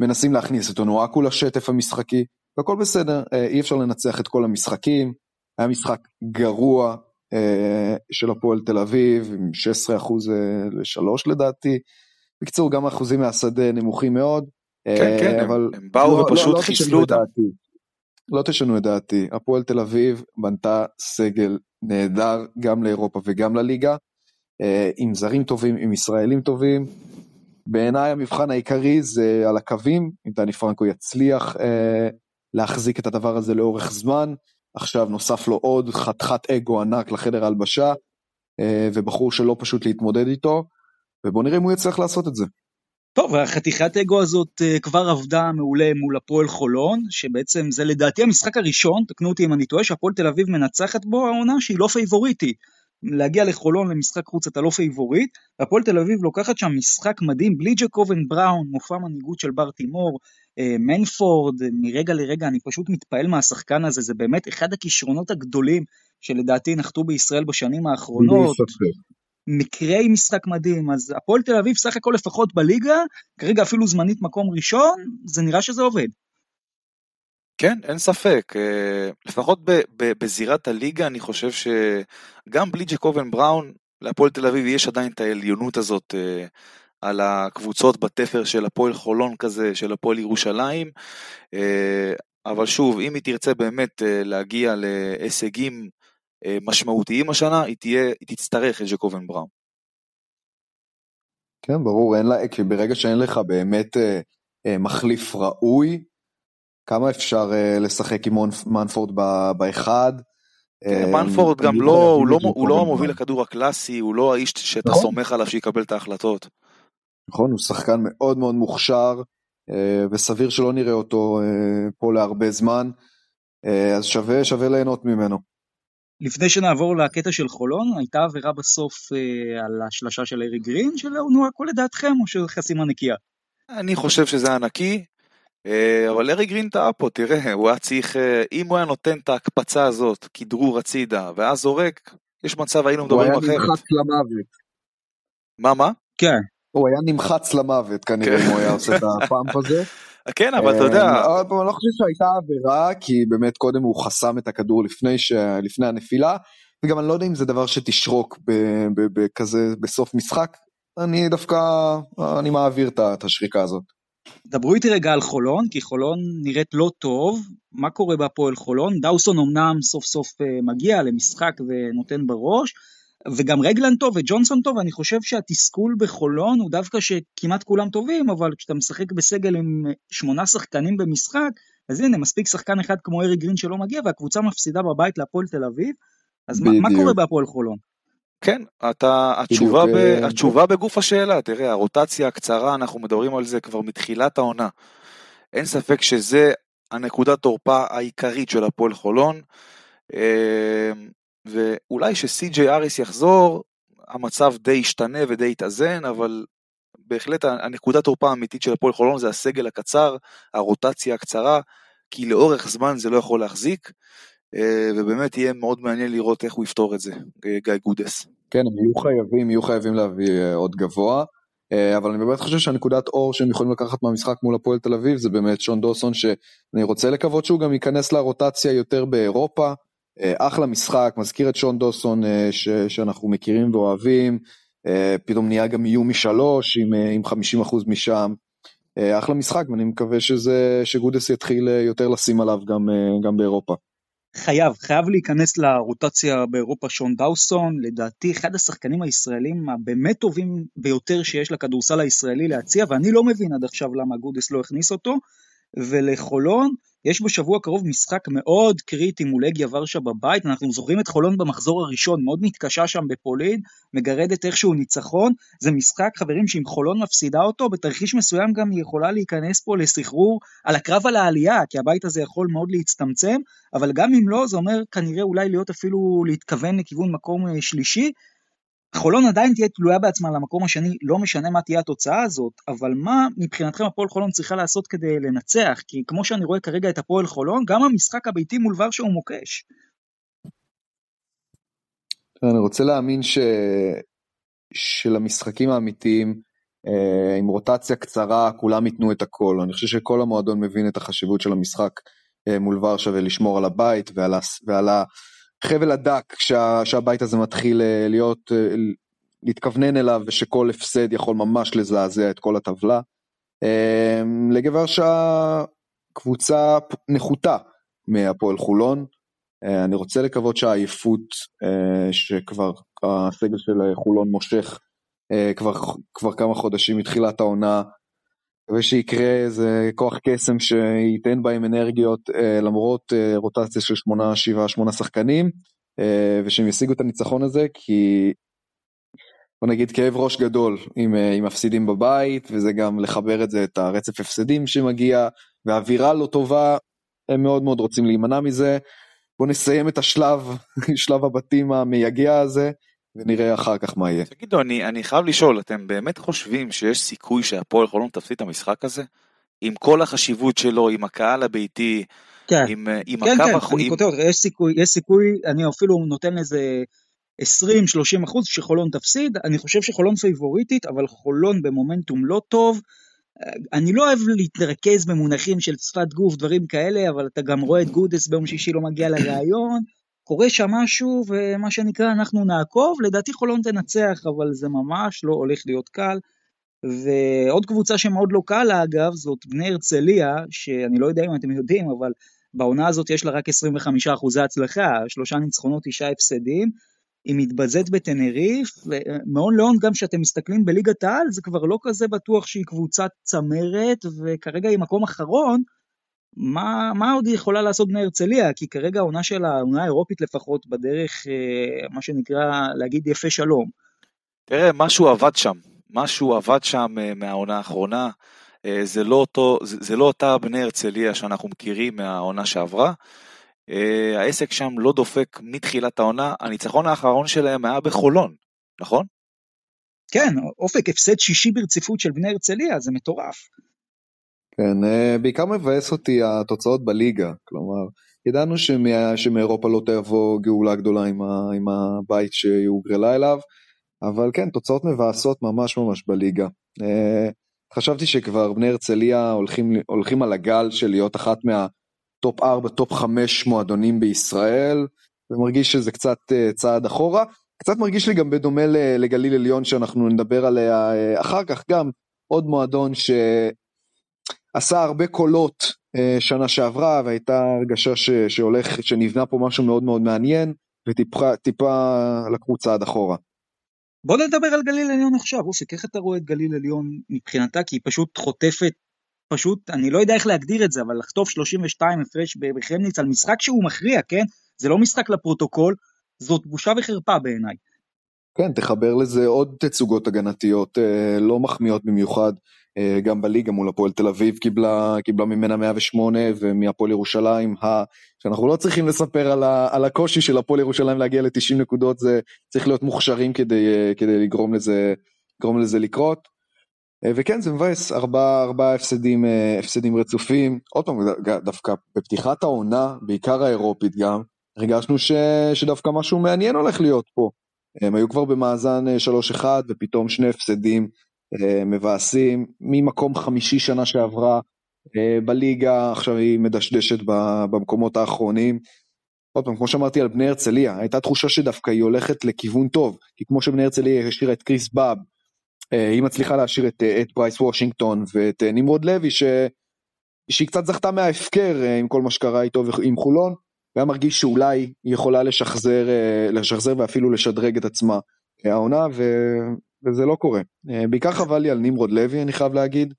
מנסים להכניס את אונואקו לשטף המשחקי, והכל בסדר, אה, אי אפשר לנצח את כל המשחקים, היה משחק גרוע אה, של הפועל תל אביב, עם 16% אה, ל-3 לדעתי. בקיצור, גם האחוזים מהשדה נמוכים מאוד. כן, כן, אה, אבל הם, הם באו לא, ופשוט לא, לא חיסלו אותם. לא תשנו את דעתי, הפועל תל אביב בנתה סגל נהדר גם לאירופה וגם לליגה, אה, עם זרים טובים, עם ישראלים טובים. בעיניי המבחן העיקרי זה על הקווים, אם דני פרנקו יצליח אה, להחזיק את הדבר הזה לאורך זמן, עכשיו נוסף לו עוד חתיכת אגו ענק לחדר ההלבשה, ובחור שלא פשוט להתמודד איתו, ובוא נראה אם הוא יצליח לעשות את זה. טוב, החתיכת אגו הזאת אה, כבר עבדה מעולה מול הפועל חולון, שבעצם זה לדעתי המשחק הראשון, תקנו אותי אם אני טועה, שהפועל תל אביב מנצחת בו העונה שהיא לא פייבוריטית. להגיע לחולון למשחק חוץ אתה לא פייבוריט, והפועל תל אביב לוקחת שם משחק מדהים, בלי ג'קובן בראון, מופע מנהיגות של בר תימור, אה, מנפורד, מרגע לרגע אני פשוט מתפעל מהשחקן הזה, זה באמת אחד הכישרונות הגדולים שלדעתי נחתו בישראל בשנים האחרונות. מקרי משחק מדהים, אז הפועל תל אביב סך הכל לפחות בליגה, כרגע אפילו זמנית מקום ראשון, זה נראה שזה עובד. כן, אין ספק. אה, לפחות בזירת הליגה אני חושב שגם בלי ג'קובן בראון, להפועל תל אביב יש עדיין את העליונות הזאת אה, על הקבוצות בתפר של הפועל חולון כזה, של הפועל ירושלים. אה, אבל שוב, אם היא תרצה באמת להגיע להישגים משמעותיים השנה, היא, תהיה, היא תצטרך את ג'קובן בראון. כן, ברור, אין לה, כי ברגע שאין לך באמת אה, אה, מחליף ראוי, כמה אפשר לשחק עם מנפורד באחד? כן, מנפורד גם לא, הוא לא, הוא לא המוביל הכדור הקלאסי, הוא לא האיש שאתה נכון. סומך עליו שיקבל את ההחלטות. נכון, הוא שחקן מאוד מאוד מוכשר, וסביר שלא נראה אותו פה להרבה זמן, אז שווה, שווה ליהנות ממנו. לפני שנעבור לקטע של חולון, הייתה עבירה בסוף אה, על השלשה של ארי גרין, שלא הכל לדעתכם, או שזה חסימה נקייה? אני חושב שזה היה נקי, אה, אבל ארי גרין טעה פה, תראה, הוא היה צריך, אה, אם הוא היה נותן את ההקפצה הזאת, כדרור הצידה, ואז זורק, יש מצב היינו מדברים אחרת. הוא היה נמחץ למוות. מה, מה? כן. הוא היה נמחץ למוות כנראה. אם הוא היה עושה את הפאמפ הזה. [laughs] כן, אבל אתה יודע... אה, אני לא חושב שהייתה עבירה, כי באמת קודם הוא חסם את הכדור לפני, ש... לפני הנפילה, וגם אני לא יודע אם זה דבר שתשרוק בכזה בסוף משחק, אני דווקא, אני מעביר את השריקה הזאת. דברו איתי רגע על חולון, כי חולון נראית לא טוב. מה קורה בהפועל חולון? דאוסון אמנם סוף סוף אה, מגיע למשחק ונותן בראש, וגם רגלן טוב וג'ונסון טוב, אני חושב שהתסכול בחולון הוא דווקא שכמעט כולם טובים, אבל כשאתה משחק בסגל עם שמונה שחקנים במשחק, אז הנה, מספיק שחקן אחד כמו ארי גרין שלא מגיע, והקבוצה מפסידה בבית להפועל תל אביב, אז מה, מה קורה בהפועל חולון? כן, אתה, התשובה, ב, אה, התשובה בגוף השאלה, תראה, הרוטציה הקצרה, אנחנו מדברים על זה כבר מתחילת העונה. אין ספק שזה הנקודת תורפה העיקרית של הפועל חולון. אה, ואולי שסי.ג'יי אריס יחזור, המצב די ישתנה ודי יתאזן, אבל בהחלט הנקודת תורפה האמיתית של הפועל חולון זה הסגל הקצר, הרוטציה הקצרה, כי לאורך זמן זה לא יכול להחזיק, אה, ובאמת יהיה מאוד מעניין לראות איך הוא יפתור את זה, גיא גודס. כן, הם יהיו חייבים, יהיו חייבים להביא אה, עוד גבוה, אה, אבל אני באמת חושב שהנקודת אור שהם יכולים לקחת מהמשחק מול הפועל תל אביב זה באמת שון דוסון, שאני רוצה לקוות שהוא גם ייכנס לרוטציה יותר באירופה. אה, אחלה משחק, מזכיר את שון דוסון אה, ש, שאנחנו מכירים ואוהבים, אה, פתאום נהיה גם איום משלוש עם, עם 50% משם. אחלה משחק ואני מקווה שזה, שגודס יתחיל יותר לשים עליו גם, גם באירופה. חייב, חייב להיכנס לרוטציה באירופה שון דאוסון, לדעתי אחד השחקנים הישראלים הבאמת טובים ביותר שיש לכדורסל הישראלי להציע, ואני לא מבין עד עכשיו למה גודס לא הכניס אותו, ולחולון, יש בשבוע הקרוב משחק מאוד קריטי מול אגיה ורשה בבית, אנחנו זוכרים את חולון במחזור הראשון, מאוד מתקשה שם בפולין, מגרדת איכשהו ניצחון, זה משחק חברים שאם חולון מפסידה אותו, בתרחיש מסוים גם היא יכולה להיכנס פה לסחרור על הקרב על העלייה, כי הבית הזה יכול מאוד להצטמצם, אבל גם אם לא, זה אומר כנראה אולי להיות אפילו להתכוון לכיוון מקום אה, שלישי, חולון עדיין תהיה תלויה בעצמה למקום השני, לא משנה מה תהיה התוצאה הזאת, אבל מה מבחינתכם הפועל חולון צריכה לעשות כדי לנצח? כי כמו שאני רואה כרגע את הפועל חולון, גם המשחק הביתי מול ורשה הוא מוקש. אני רוצה להאמין ש... שלמשחקים האמיתיים, אה, עם רוטציה קצרה, כולם ייתנו את הכל. אני חושב שכל המועדון מבין את החשיבות של המשחק אה, מול ורשה ולשמור על הבית ועל, ה... ועל חבל הדק שה, שהבית הזה מתחיל אה, להיות, אה, להתכוונן אליו ושכל הפסד יכול ממש לזעזע את כל הטבלה. אה, לגברשה קבוצה נחותה מהפועל חולון. אני רוצה לקוות שהעייפות שכבר הסגל של חולון מושך כבר, כבר כמה חודשים מתחילת העונה מקווה שיקרה איזה כוח קסם שייתן בהם אנרגיות אה, למרות אה, רוטציה של שמונה, שבעה, שמונה שחקנים אה, ושהם ישיגו את הניצחון הזה כי בוא נגיד כאב ראש גדול אם, אם מפסידים בבית וזה גם לחבר את זה את הרצף הפסדים שמגיע והאווירה לא טובה הם מאוד מאוד רוצים להימנע מזה. בוא נסיים את השלב [laughs] שלב הבתים המייגע הזה ונראה אחר כך מה יהיה. תגידו, אני, אני חייב לשאול, אתם באמת חושבים שיש סיכוי שהפועל חולון תפסיד את המשחק הזה? עם כל החשיבות שלו, עם הקהל הביתי, כן. עם, עם כן, הקו... כן, אני כותב אותך, יש סיכוי, יש סיכוי, אני אפילו נותן לזה 20-30 אחוז שחולון תפסיד, אני חושב שחולון פייבוריטית, אבל חולון במומנטום לא טוב. אני לא אוהב להתרכז במונחים של שפת גוף, דברים כאלה, אבל אתה גם רואה את גודס ביום שישי לא מגיע לראיון, קורה שם משהו, ומה שנקרא, אנחנו נעקוב, לדעתי חולון תנצח, אבל זה ממש לא הולך להיות קל. ועוד קבוצה שמאוד לא קל לה, אגב, זאת בני הרצליה, שאני לא יודע אם אתם יודעים, אבל בעונה הזאת יש לה רק 25 אחוזי הצלחה, שלושה ניצחונות, תשעה הפסדים. היא מתבזית בטנריף, ומאון לאון גם כשאתם מסתכלים בליגת העל, זה כבר לא כזה בטוח שהיא קבוצת צמרת, וכרגע היא מקום אחרון, מה, מה עוד היא יכולה לעשות בני הרצליה? כי כרגע העונה שלה, העונה האירופית לפחות, בדרך, אה, מה שנקרא, להגיד יפה שלום. תראה, משהו עבד שם, משהו עבד שם אה, מהעונה האחרונה. אה, זה לא, אותו, זה, זה לא אותה בני הרצליה שאנחנו מכירים מהעונה שעברה. העסק שם לא דופק מתחילת העונה, הניצחון האחרון שלהם היה בחולון, נכון? כן, אופק הפסד שישי ברציפות של בני הרצליה, זה מטורף. כן, אה, בעיקר מבאס אותי התוצאות בליגה, כלומר, ידענו שמאירופה לא תבוא גאולה גדולה עם, ה, עם הבית שהיא הוגרלה אליו, אבל כן, תוצאות מבאסות ממש ממש בליגה. אה, חשבתי שכבר בני הרצליה הולכים, הולכים על הגל של להיות אחת מה top 4, top 5 מועדונים בישראל, ומרגיש שזה קצת אה, צעד אחורה. קצת מרגיש לי גם בדומה לגליל עליון שאנחנו נדבר עליה אחר כך, גם עוד מועדון ש... עשה הרבה קולות אה, שנה שעברה והייתה הרגשה ש, שהולך, שנבנה פה משהו מאוד מאוד מעניין וטיפה לקחו צעד אחורה. בוא נדבר על גליל עליון עכשיו, אוסיק, איך אתה רואה את גליל עליון מבחינתה? כי היא פשוט חוטפת, פשוט, אני לא יודע איך להגדיר את זה, אבל לחטוף 32 הפרש בחמניץ על משחק שהוא מכריע, כן? זה לא משחק לפרוטוקול, זאת בושה וחרפה בעיניי. כן, תחבר לזה עוד תצוגות הגנתיות אה, לא מחמיאות במיוחד. אה, גם בליגה מול הפועל תל אביב קיבלה, קיבלה ממנה 108 ומהפועל ירושלים, שאנחנו לא צריכים לספר על, ה, על הקושי של הפועל ירושלים להגיע ל-90 נקודות, זה צריך להיות מוכשרים כדי, אה, כדי לגרום לזה, לקרות. וכן זה מבאס, ארבעה ארבע הפסדים, הפסדים רצופים, עוד פעם דווקא בפתיחת העונה, בעיקר האירופית גם, הרגשנו ש, שדווקא משהו מעניין הולך להיות פה. הם היו כבר במאזן 3-1 ופתאום שני הפסדים אה, מבאסים, ממקום חמישי שנה שעברה אה, בליגה, עכשיו היא מדשדשת במקומות האחרונים. עוד פעם, כמו שאמרתי על בני הרצליה, הייתה תחושה שדווקא היא הולכת לכיוון טוב, כי כמו שבני הרצליה השאירה את קריס באב, אה, היא מצליחה להשאיר את, את ברייס וושינגטון ואת נמרוד לוי, ש... שהיא קצת זכתה מההפקר עם כל מה שקרה איתו ועם חולון, והיה מרגיש שאולי היא יכולה לשחזר, לשחזר ואפילו לשדרג את עצמה העונה, ו... וזה לא קורה. אה, בעיקר חבל לי על נמרוד לוי, אני חייב להגיד,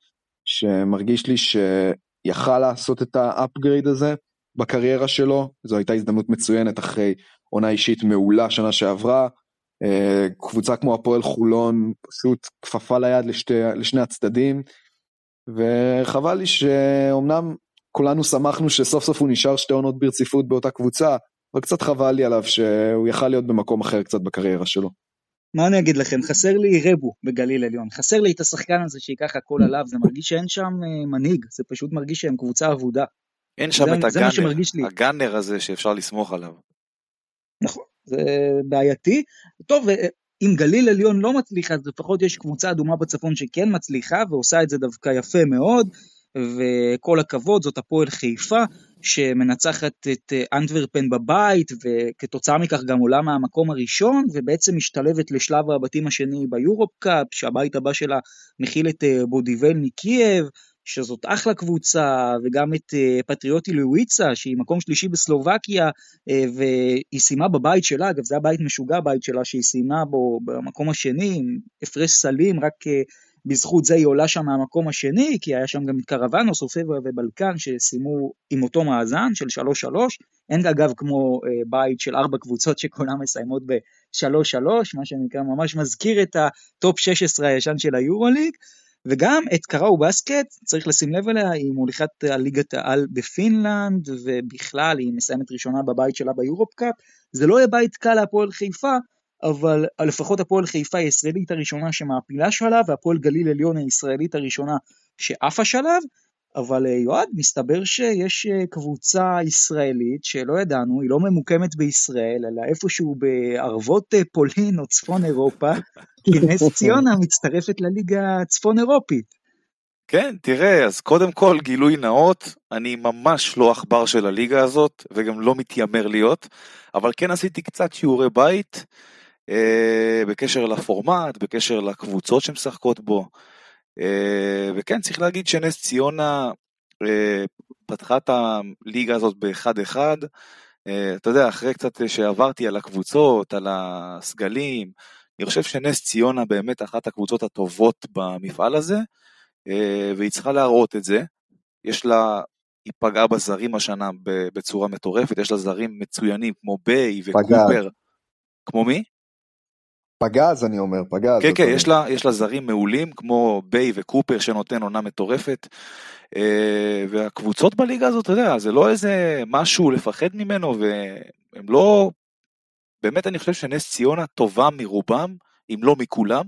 שמרגיש לי שיכל לעשות את ה upgrade הזה בקריירה שלו, זו הייתה הזדמנות מצוינת אחרי עונה אישית מעולה שנה שעברה. אה, קבוצה כמו הפועל חולון פשוט כפפה ליד לשתי, לשני הצדדים, וחבל לי שאומנם כולנו שמחנו שסוף סוף הוא נשאר שתי עונות ברציפות באותה קבוצה, אבל קצת חבל לי עליו שהוא יכל להיות במקום אחר קצת בקריירה שלו. מה אני אגיד לכם, חסר לי רבו בגליל עליון, חסר לי את השחקן הזה שייקח הכל עליו, זה מרגיש שאין שם אה, מנהיג, זה פשוט מרגיש שהם קבוצה אבודה. אין שם זה, את זה הגאנר, הגאנר הזה שאפשר לסמוך עליו. נכון, זה בעייתי. טוב, אה, אם גליל עליון לא מצליח, אז לפחות יש קבוצה אדומה בצפון שכן מצליחה, ועושה את זה דווקא יפה מאוד, וכל הכבוד, זאת הפועל חיפה. שמנצחת את אה, אנטוורפן בבית, וכתוצאה מכך גם עולה מהמקום הראשון, ובעצם משתלבת לשלב הבתים השני ביורופ קאפ, שהבית הבא שלה מכיל את אה, בודיבל מקייב, שזאת אחלה קבוצה, וגם את אה, פטריוטי לוויצה, שהיא מקום שלישי בסלובקיה, והיא סיימה בבית שלה, אגב זה הבית משוגע הבית שלה, שהיא סיימה בו במקום השני, עם הפרש סלים, רק בזכות זה היא עולה שם מהמקום השני, כי היה שם גם את קרוואנוס, אופבה ובלקן שסיימו עם אותו מאזן של 3-3. אין אגב כמו אה, בית של ארבע קבוצות שכולן מסיימות ב-3-3, מה שנקרא ממש מזכיר את ה top 16 הישן של היורוליג. וגם את קארהו בסקט, צריך לשים לב אליה, היא מוליכת הליגת העל בפינלנד, ובכלל היא מסיימת ראשונה בבית שלה ביורופ קאפ. זה לא יהיה בית קל להפועל חיפה, אבל לפחות הפועל חיפה היא הישראלית הראשונה שמעפילה שלב, והפועל גליל עליון הישראלית הראשונה שעפה שלב, אבל אה, יועד, מסתבר שיש אה, קבוצה ישראלית שלא ידענו, היא לא ממוקמת בישראל, אלא איפשהו בערבות אה, פולין או צפון אירופה, [laughs] כי נס ציונה מצטרפת לליגה הצפון אירופית. כן, תראה, אז קודם כל גילוי נאות, אני ממש לא עכבר של הליגה הזאת, וגם לא מתיימר להיות, אבל כן עשיתי קצת שיעורי בית. אה, בקשר לפורמט, בקשר לקבוצות שמשחקות בו. אה, וכן, צריך להגיד שנס ציונה אה, פתחה את הליגה הזאת ב-1-1. אתה יודע, אחרי קצת שעברתי על הקבוצות, על הסגלים, אני חושב שנס ציונה באמת אחת הקבוצות הטובות במפעל הזה, והיא צריכה להראות את זה. יש לה היא פגעה בזרים השנה בצורה מטורפת, יש לה זרים מצוינים כמו ביי וקופר. כמו מי? פגז אני אומר, פגז. כן, כן, יש לה, יש לה זרים מעולים כמו ביי וקופר שנותן עונה מטורפת. אה, והקבוצות בליגה הזאת, אתה יודע, זה לא איזה משהו לפחד ממנו, והם לא... באמת אני חושב שנס ציונה טובה מרובם, אם לא מכולם,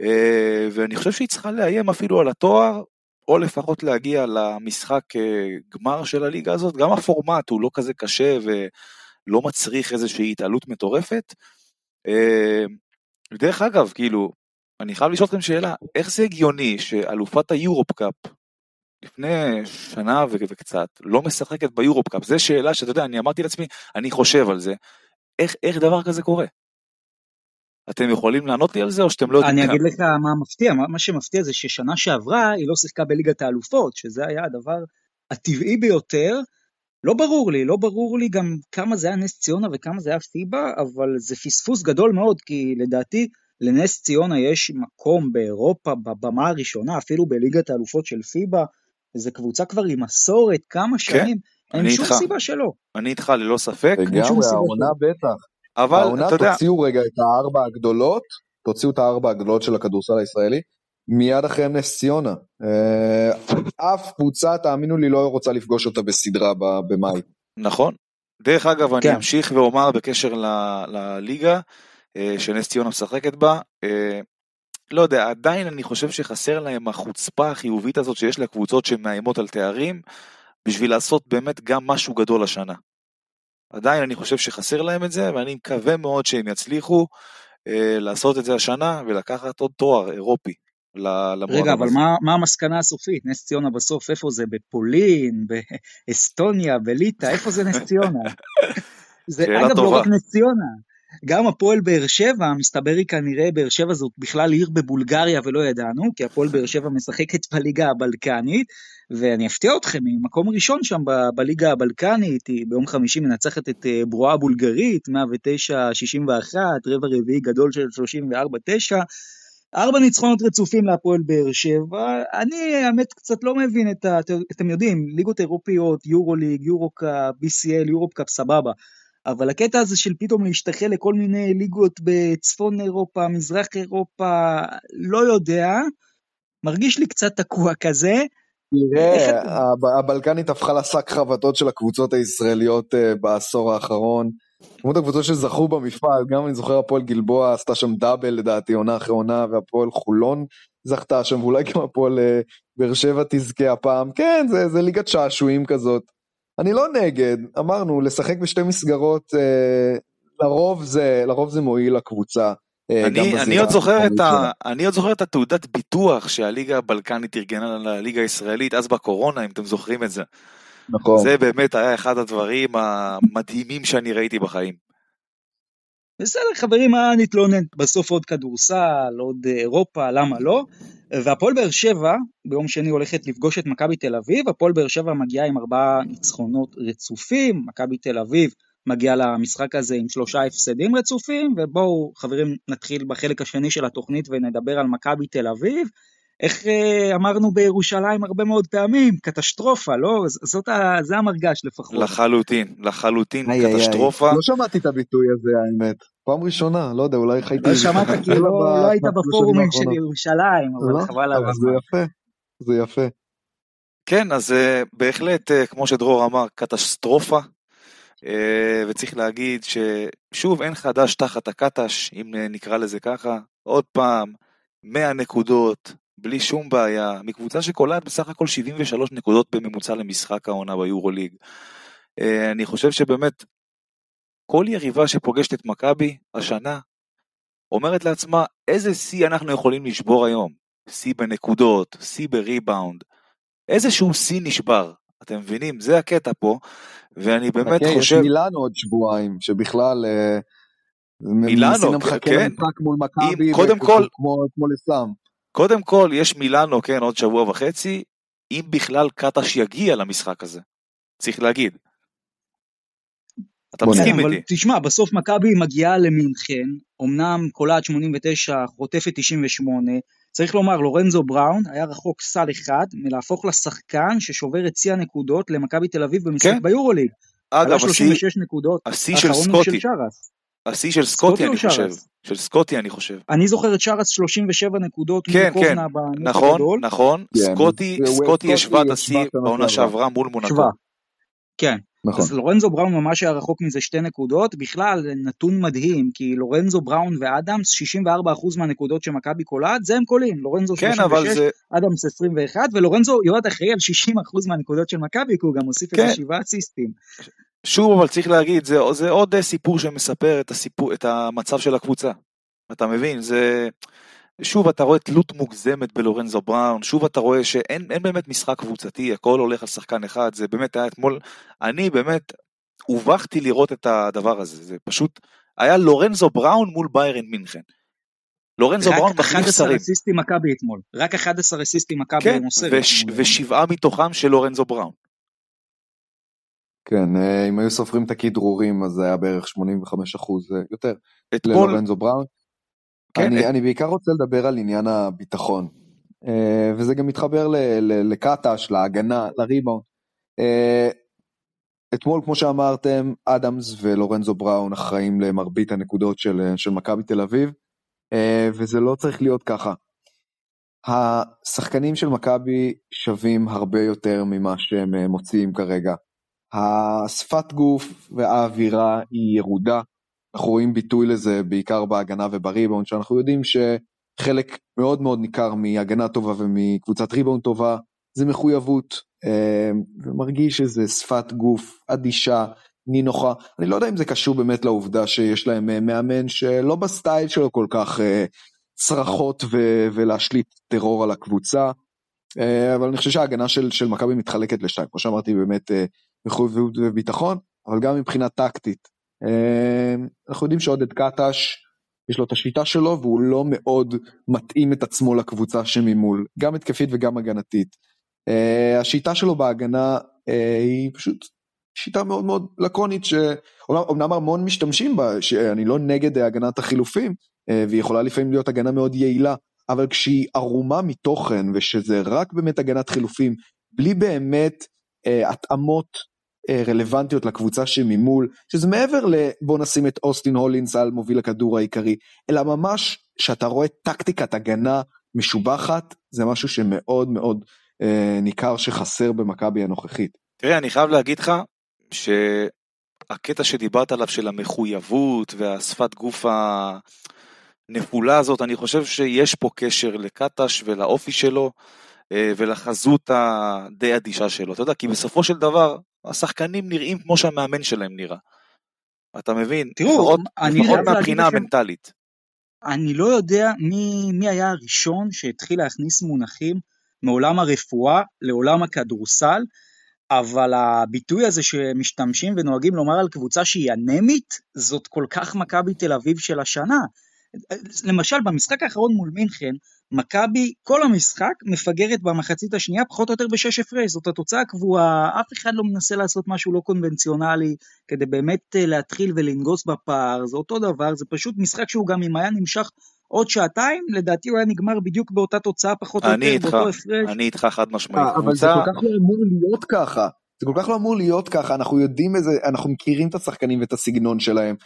אה, ואני חושב שהיא צריכה לאיים אפילו על התואר, או לפחות להגיע למשחק אה, גמר של הליגה הזאת. גם הפורמט הוא לא כזה קשה ולא מצריך איזושהי התעלות מטורפת. דרך אגב, כאילו, אני חייב לשאול אתכם שאלה, איך זה הגיוני שאלופת היורופ קאפ לפני שנה וקצת לא משחקת ביורופ קאפ? זו שאלה שאתה יודע, אני אמרתי לעצמי, אני חושב על זה. איך, איך דבר כזה קורה? אתם יכולים לענות לי על זה או שאתם לא יודעים? אני אגיד לך מה מפתיע, מה, מה שמפתיע זה ששנה שעברה היא לא שיחקה בליגת האלופות, שזה היה הדבר הטבעי ביותר. לא ברור לי, לא ברור לי גם כמה זה היה נס ציונה וכמה זה היה פיבה, אבל זה פספוס גדול מאוד, כי לדעתי לנס ציונה יש מקום באירופה בבמה הראשונה, אפילו בליגת האלופות של פיבה, זו קבוצה כבר עם מסורת, כמה כן, שנים, כן, אין שום איתך. סיבה שלא. אני איתך ללא ספק. לגמרי, העונה בטח. אבל העונה אתה יודע... תוציאו רגע את הארבע הגדולות, תוציאו את הארבע הגדולות של הכדורסל הישראלי, מיד אחרי נס ציונה. אה, אף קבוצה, תאמינו לי, לא רוצה לפגוש אותה בסדרה במאי. נכון. דרך אגב, אני כן. אמשיך ואומר בקשר לליגה, אה, שנס ציונה משחקת בה, אה, לא יודע, עדיין אני חושב שחסר להם החוצפה החיובית הזאת שיש לקבוצות שמאיימות על תארים, בשביל לעשות באמת גם משהו גדול השנה. עדיין אני חושב שחסר להם את זה, ואני מקווה מאוד שהם יצליחו אה, לעשות את זה השנה ולקחת עוד תואר אירופי. רגע, אבל מה, מה המסקנה הסופית? נס ציונה בסוף, איפה זה? בפולין, באסטוניה, בליטא, איפה זה נס ציונה? [laughs] זה אגב טובה. לא רק נס ציונה, גם הפועל באר שבע, מסתבר היא כנראה, באר שבע זאת בכלל עיר בבולגריה ולא ידענו, כי הפועל באר שבע משחקת בליגה הבלקנית, ואני אפתיע אתכם, היא מקום ראשון שם ב- בליגה הבלקנית, היא ביום חמישי מנצחת את אה, ברואה הבולגרית, 109-61, רבע רביעי גדול של 34-9, ארבע ניצחונות רצופים להפועל באר שבע, אני האמת קצת לא מבין את ה... אתם יודעים, ליגות אירופיות, יורו ליג, יורו קאפ, BCL, יורופ קאפ, סבבה. אבל הקטע הזה של פתאום להשתחל לכל מיני ליגות בצפון אירופה, מזרח אירופה, לא יודע, מרגיש לי קצת תקוע כזה. תראה, הבלקנית הפכה לשק חבטות של הקבוצות הישראליות אה, בעשור האחרון. כמות הקבוצות שזכו במפעל, גם אני זוכר הפועל גלבוע עשתה שם double לדעתי עונה אחרי עונה, והפועל חולון זכתה שם, ואולי גם הפועל אה, באר שבע תזכה הפעם. כן, זה, זה ליגת שעשועים כזאת. אני לא נגד, אמרנו, לשחק בשתי מסגרות, אה, לרוב, זה, לרוב זה מועיל לקבוצה. אה, אני, אני, עוד זוכר את ה, אני עוד זוכר את התעודת ביטוח שהליגה הבלקנית ארגנה לליגה הישראלית, אז בקורונה, אם אתם זוכרים את זה. נכון. זה באמת היה אחד הדברים המדהימים שאני ראיתי בחיים. בסדר חברים, מה נתלונן? בסוף עוד כדורסל, עוד אירופה, למה לא? והפועל באר שבע ביום שני הולכת לפגוש את מכבי תל אביב, הפועל באר שבע מגיעה עם ארבעה ניצחונות רצופים, מכבי תל אביב מגיעה למשחק הזה עם שלושה הפסדים רצופים, ובואו חברים נתחיל בחלק השני של התוכנית ונדבר על מכבי תל אביב. איך אה, אמרנו בירושלים הרבה מאוד פעמים, קטסטרופה, לא? זאת ה... זה המרגש לפחות. לחלוטין, לחלוטין, איי, קטסטרופה. איי, לא שמעתי את הביטוי הזה האמת, פעם ראשונה, לא יודע, אולי חייתי... לא שמעת כי לא, לא היית בפורומים של ירושלים, אבל לא? חבל על הזמן. זה יפה, זה יפה. כן, אז uh, בהחלט, uh, כמו שדרור אמר, קטסטרופה. Uh, וצריך להגיד ששוב, אין חדש תחת הקטש, אם נקרא לזה ככה. עוד פעם, 100 נקודות, בלי שום בעיה, מקבוצה שקולעת בסך הכל 73 נקודות בממוצע למשחק העונה ביורוליג. אה, אני חושב שבאמת, כל יריבה שפוגשת את מכבי השנה, אומרת לעצמה, איזה שיא אנחנו יכולים לשבור היום? שיא בנקודות, שיא בריבאונד, איזשהו שיא נשבר, אתם מבינים? זה הקטע פה, ואני באמת okay, חושב... יש מילאנו עוד שבועיים, שבכלל... אה, מילאנו, כן. מול מכבי, קודם כל, כמו, לסאם. קודם כל, יש מילאנו, כן, עוד שבוע וחצי, אם בכלל קטש יגיע למשחק הזה. צריך להגיד. אתה מסכים איתי. תשמע, בסוף מכבי מגיעה למינכן, אמנם קולעת 89, חוטפת 98, צריך לומר, לורנזו בראון היה רחוק סל אחד מלהפוך לשחקן ששובר את שיא הנקודות למכבי תל אביב במשחק כן. ביורוליג. אגב, השיא 36 נקודות, השיא של הוא של סקוטי, שרס. השיא של סקוטי אני חושב? של סקוטי אני חושב. אני זוכר את שרס 37 נקודות כן, כן, נכון. נכון, כן, סקוטי, סקוטי השווה את השיא בעונה שעברה. מול מונקו. כן, נכון. אז לורנזו בראון ממש היה רחוק מזה שתי נקודות, בכלל נתון מדהים, כי לורנזו בראון ואדמס 64% מהנקודות שמכבי קולעת, זה הם קולים, לורנזו כן, 36, אבל זה, אדמס 21, ולורנזו יועד אחראי על 60% מהנקודות של מכבי, כי הוא גם הוסיף כן. איזה שבעה אסיסטים. שוב אבל צריך להגיד, זה, זה עוד אה, סיפור שמספר את, הסיפור, את המצב של הקבוצה. אתה מבין? זה... שוב אתה רואה תלות מוגזמת בלורנזו בראון, שוב אתה רואה שאין אין באמת משחק קבוצתי, הכל הולך על שחקן אחד, זה באמת היה אתמול, אני באמת הובכתי לראות את הדבר הזה, זה פשוט היה לורנזו בראון מול ביירן מינכן. לורנזו בראון רק מחליף 11 שרים, אסיסטים מכבי אתמול, רק 11 אסיסטים מכבי כן, הוא מוסר. וש. ושבעה מתוכם של לורנזו בראון. כן, אה, אם היו סופרים את הכדרורים אז זה היה בערך 85 אחוז יותר אתמול, ללורנזו בראון. כן, אני, את- אני בעיקר רוצה לדבר על עניין הביטחון, אה, וזה גם מתחבר ל- ל- לקטש, להגנה, לריבאונד. אה, אתמול, כמו שאמרתם, אדמס ולורנזו בראון אחראים למרבית הנקודות של, של מכבי תל אביב, אה, וזה לא צריך להיות ככה. השחקנים של מכבי שווים הרבה יותר ממה שהם אה, מוציאים כרגע. השפת גוף והאווירה היא ירודה. אנחנו רואים ביטוי לזה בעיקר בהגנה ובריבאונד, שאנחנו יודעים שחלק מאוד מאוד ניכר מהגנה טובה ומקבוצת ריבאונד טובה זה מחויבות, אה, ומרגיש שזה שפת גוף אדישה, נינוחה. אני לא יודע אם זה קשור באמת לעובדה שיש להם אה, מאמן שלא בסטייל שלו כל כך אה, צרחות ו- ולהשליט טרור על הקבוצה, אבל אני חושב שההגנה של, של מכבי מתחלקת לשתיים, כמו שאמרתי באמת מחויבות וביטחון, אבל גם מבחינה טקטית. אה, אנחנו יודעים שעודד קטש, יש לו את השיטה שלו והוא לא מאוד מתאים את עצמו לקבוצה שממול, גם התקפית וגם הגנתית. אה, השיטה שלו בהגנה אה, היא פשוט שיטה מאוד מאוד לקונית, שאומנם המון משתמשים בה, שאני לא נגד הגנת החילופים, אה, והיא יכולה לפעמים להיות הגנה מאוד יעילה, אבל כשהיא ערומה מתוכן ושזה רק באמת הגנת חילופים, בלי באמת אה, התאמות אה, רלוונטיות לקבוצה שממול, שזה מעבר לבוא נשים את אוסטין הולינס על מוביל הכדור העיקרי, אלא ממש שאתה רואה טקטיקת הגנה משובחת, זה משהו שמאוד מאוד אה, ניכר שחסר במכבי הנוכחית. תראה, אני חייב להגיד לך שהקטע שדיברת עליו של המחויבות והשפת גוף הנפולה הזאת, אני חושב שיש פה קשר לקטש ולאופי שלו אה, ולחזות הדי אדישה שלו. אתה יודע, כי בסופו של דבר, השחקנים נראים כמו שהמאמן שלהם נראה. אתה מבין? תראו, לפחות, אני לפחות מהבחינה המנטלית. אני לא יודע מי, מי היה הראשון שהתחיל להכניס מונחים מעולם הרפואה לעולם הכדורסל, אבל הביטוי הזה שמשתמשים ונוהגים לומר על קבוצה שהיא אנמית, זאת כל כך מכבי תל אביב של השנה. למשל, במשחק האחרון מול מינכן, מכבי כל המשחק מפגרת במחצית השנייה פחות או יותר בשש הפרש, זאת התוצאה הקבועה, אף אחד לא מנסה לעשות משהו לא קונבנציונלי כדי באמת אה, להתחיל ולנגוס בפער, זה אותו דבר, זה פשוט משחק שהוא גם אם היה נמשך עוד שעתיים, לדעתי הוא היה נגמר בדיוק באותה תוצאה פחות או אני יותר, איתך, באותו הפרש. אני איתך חד משמעית. אה, אבל זה כל כך לא אמור להיות ככה. זה כל כך לא אמור להיות ככה, אנחנו יודעים איזה, אנחנו מכירים את השחקנים ואת הסגנון שלהם,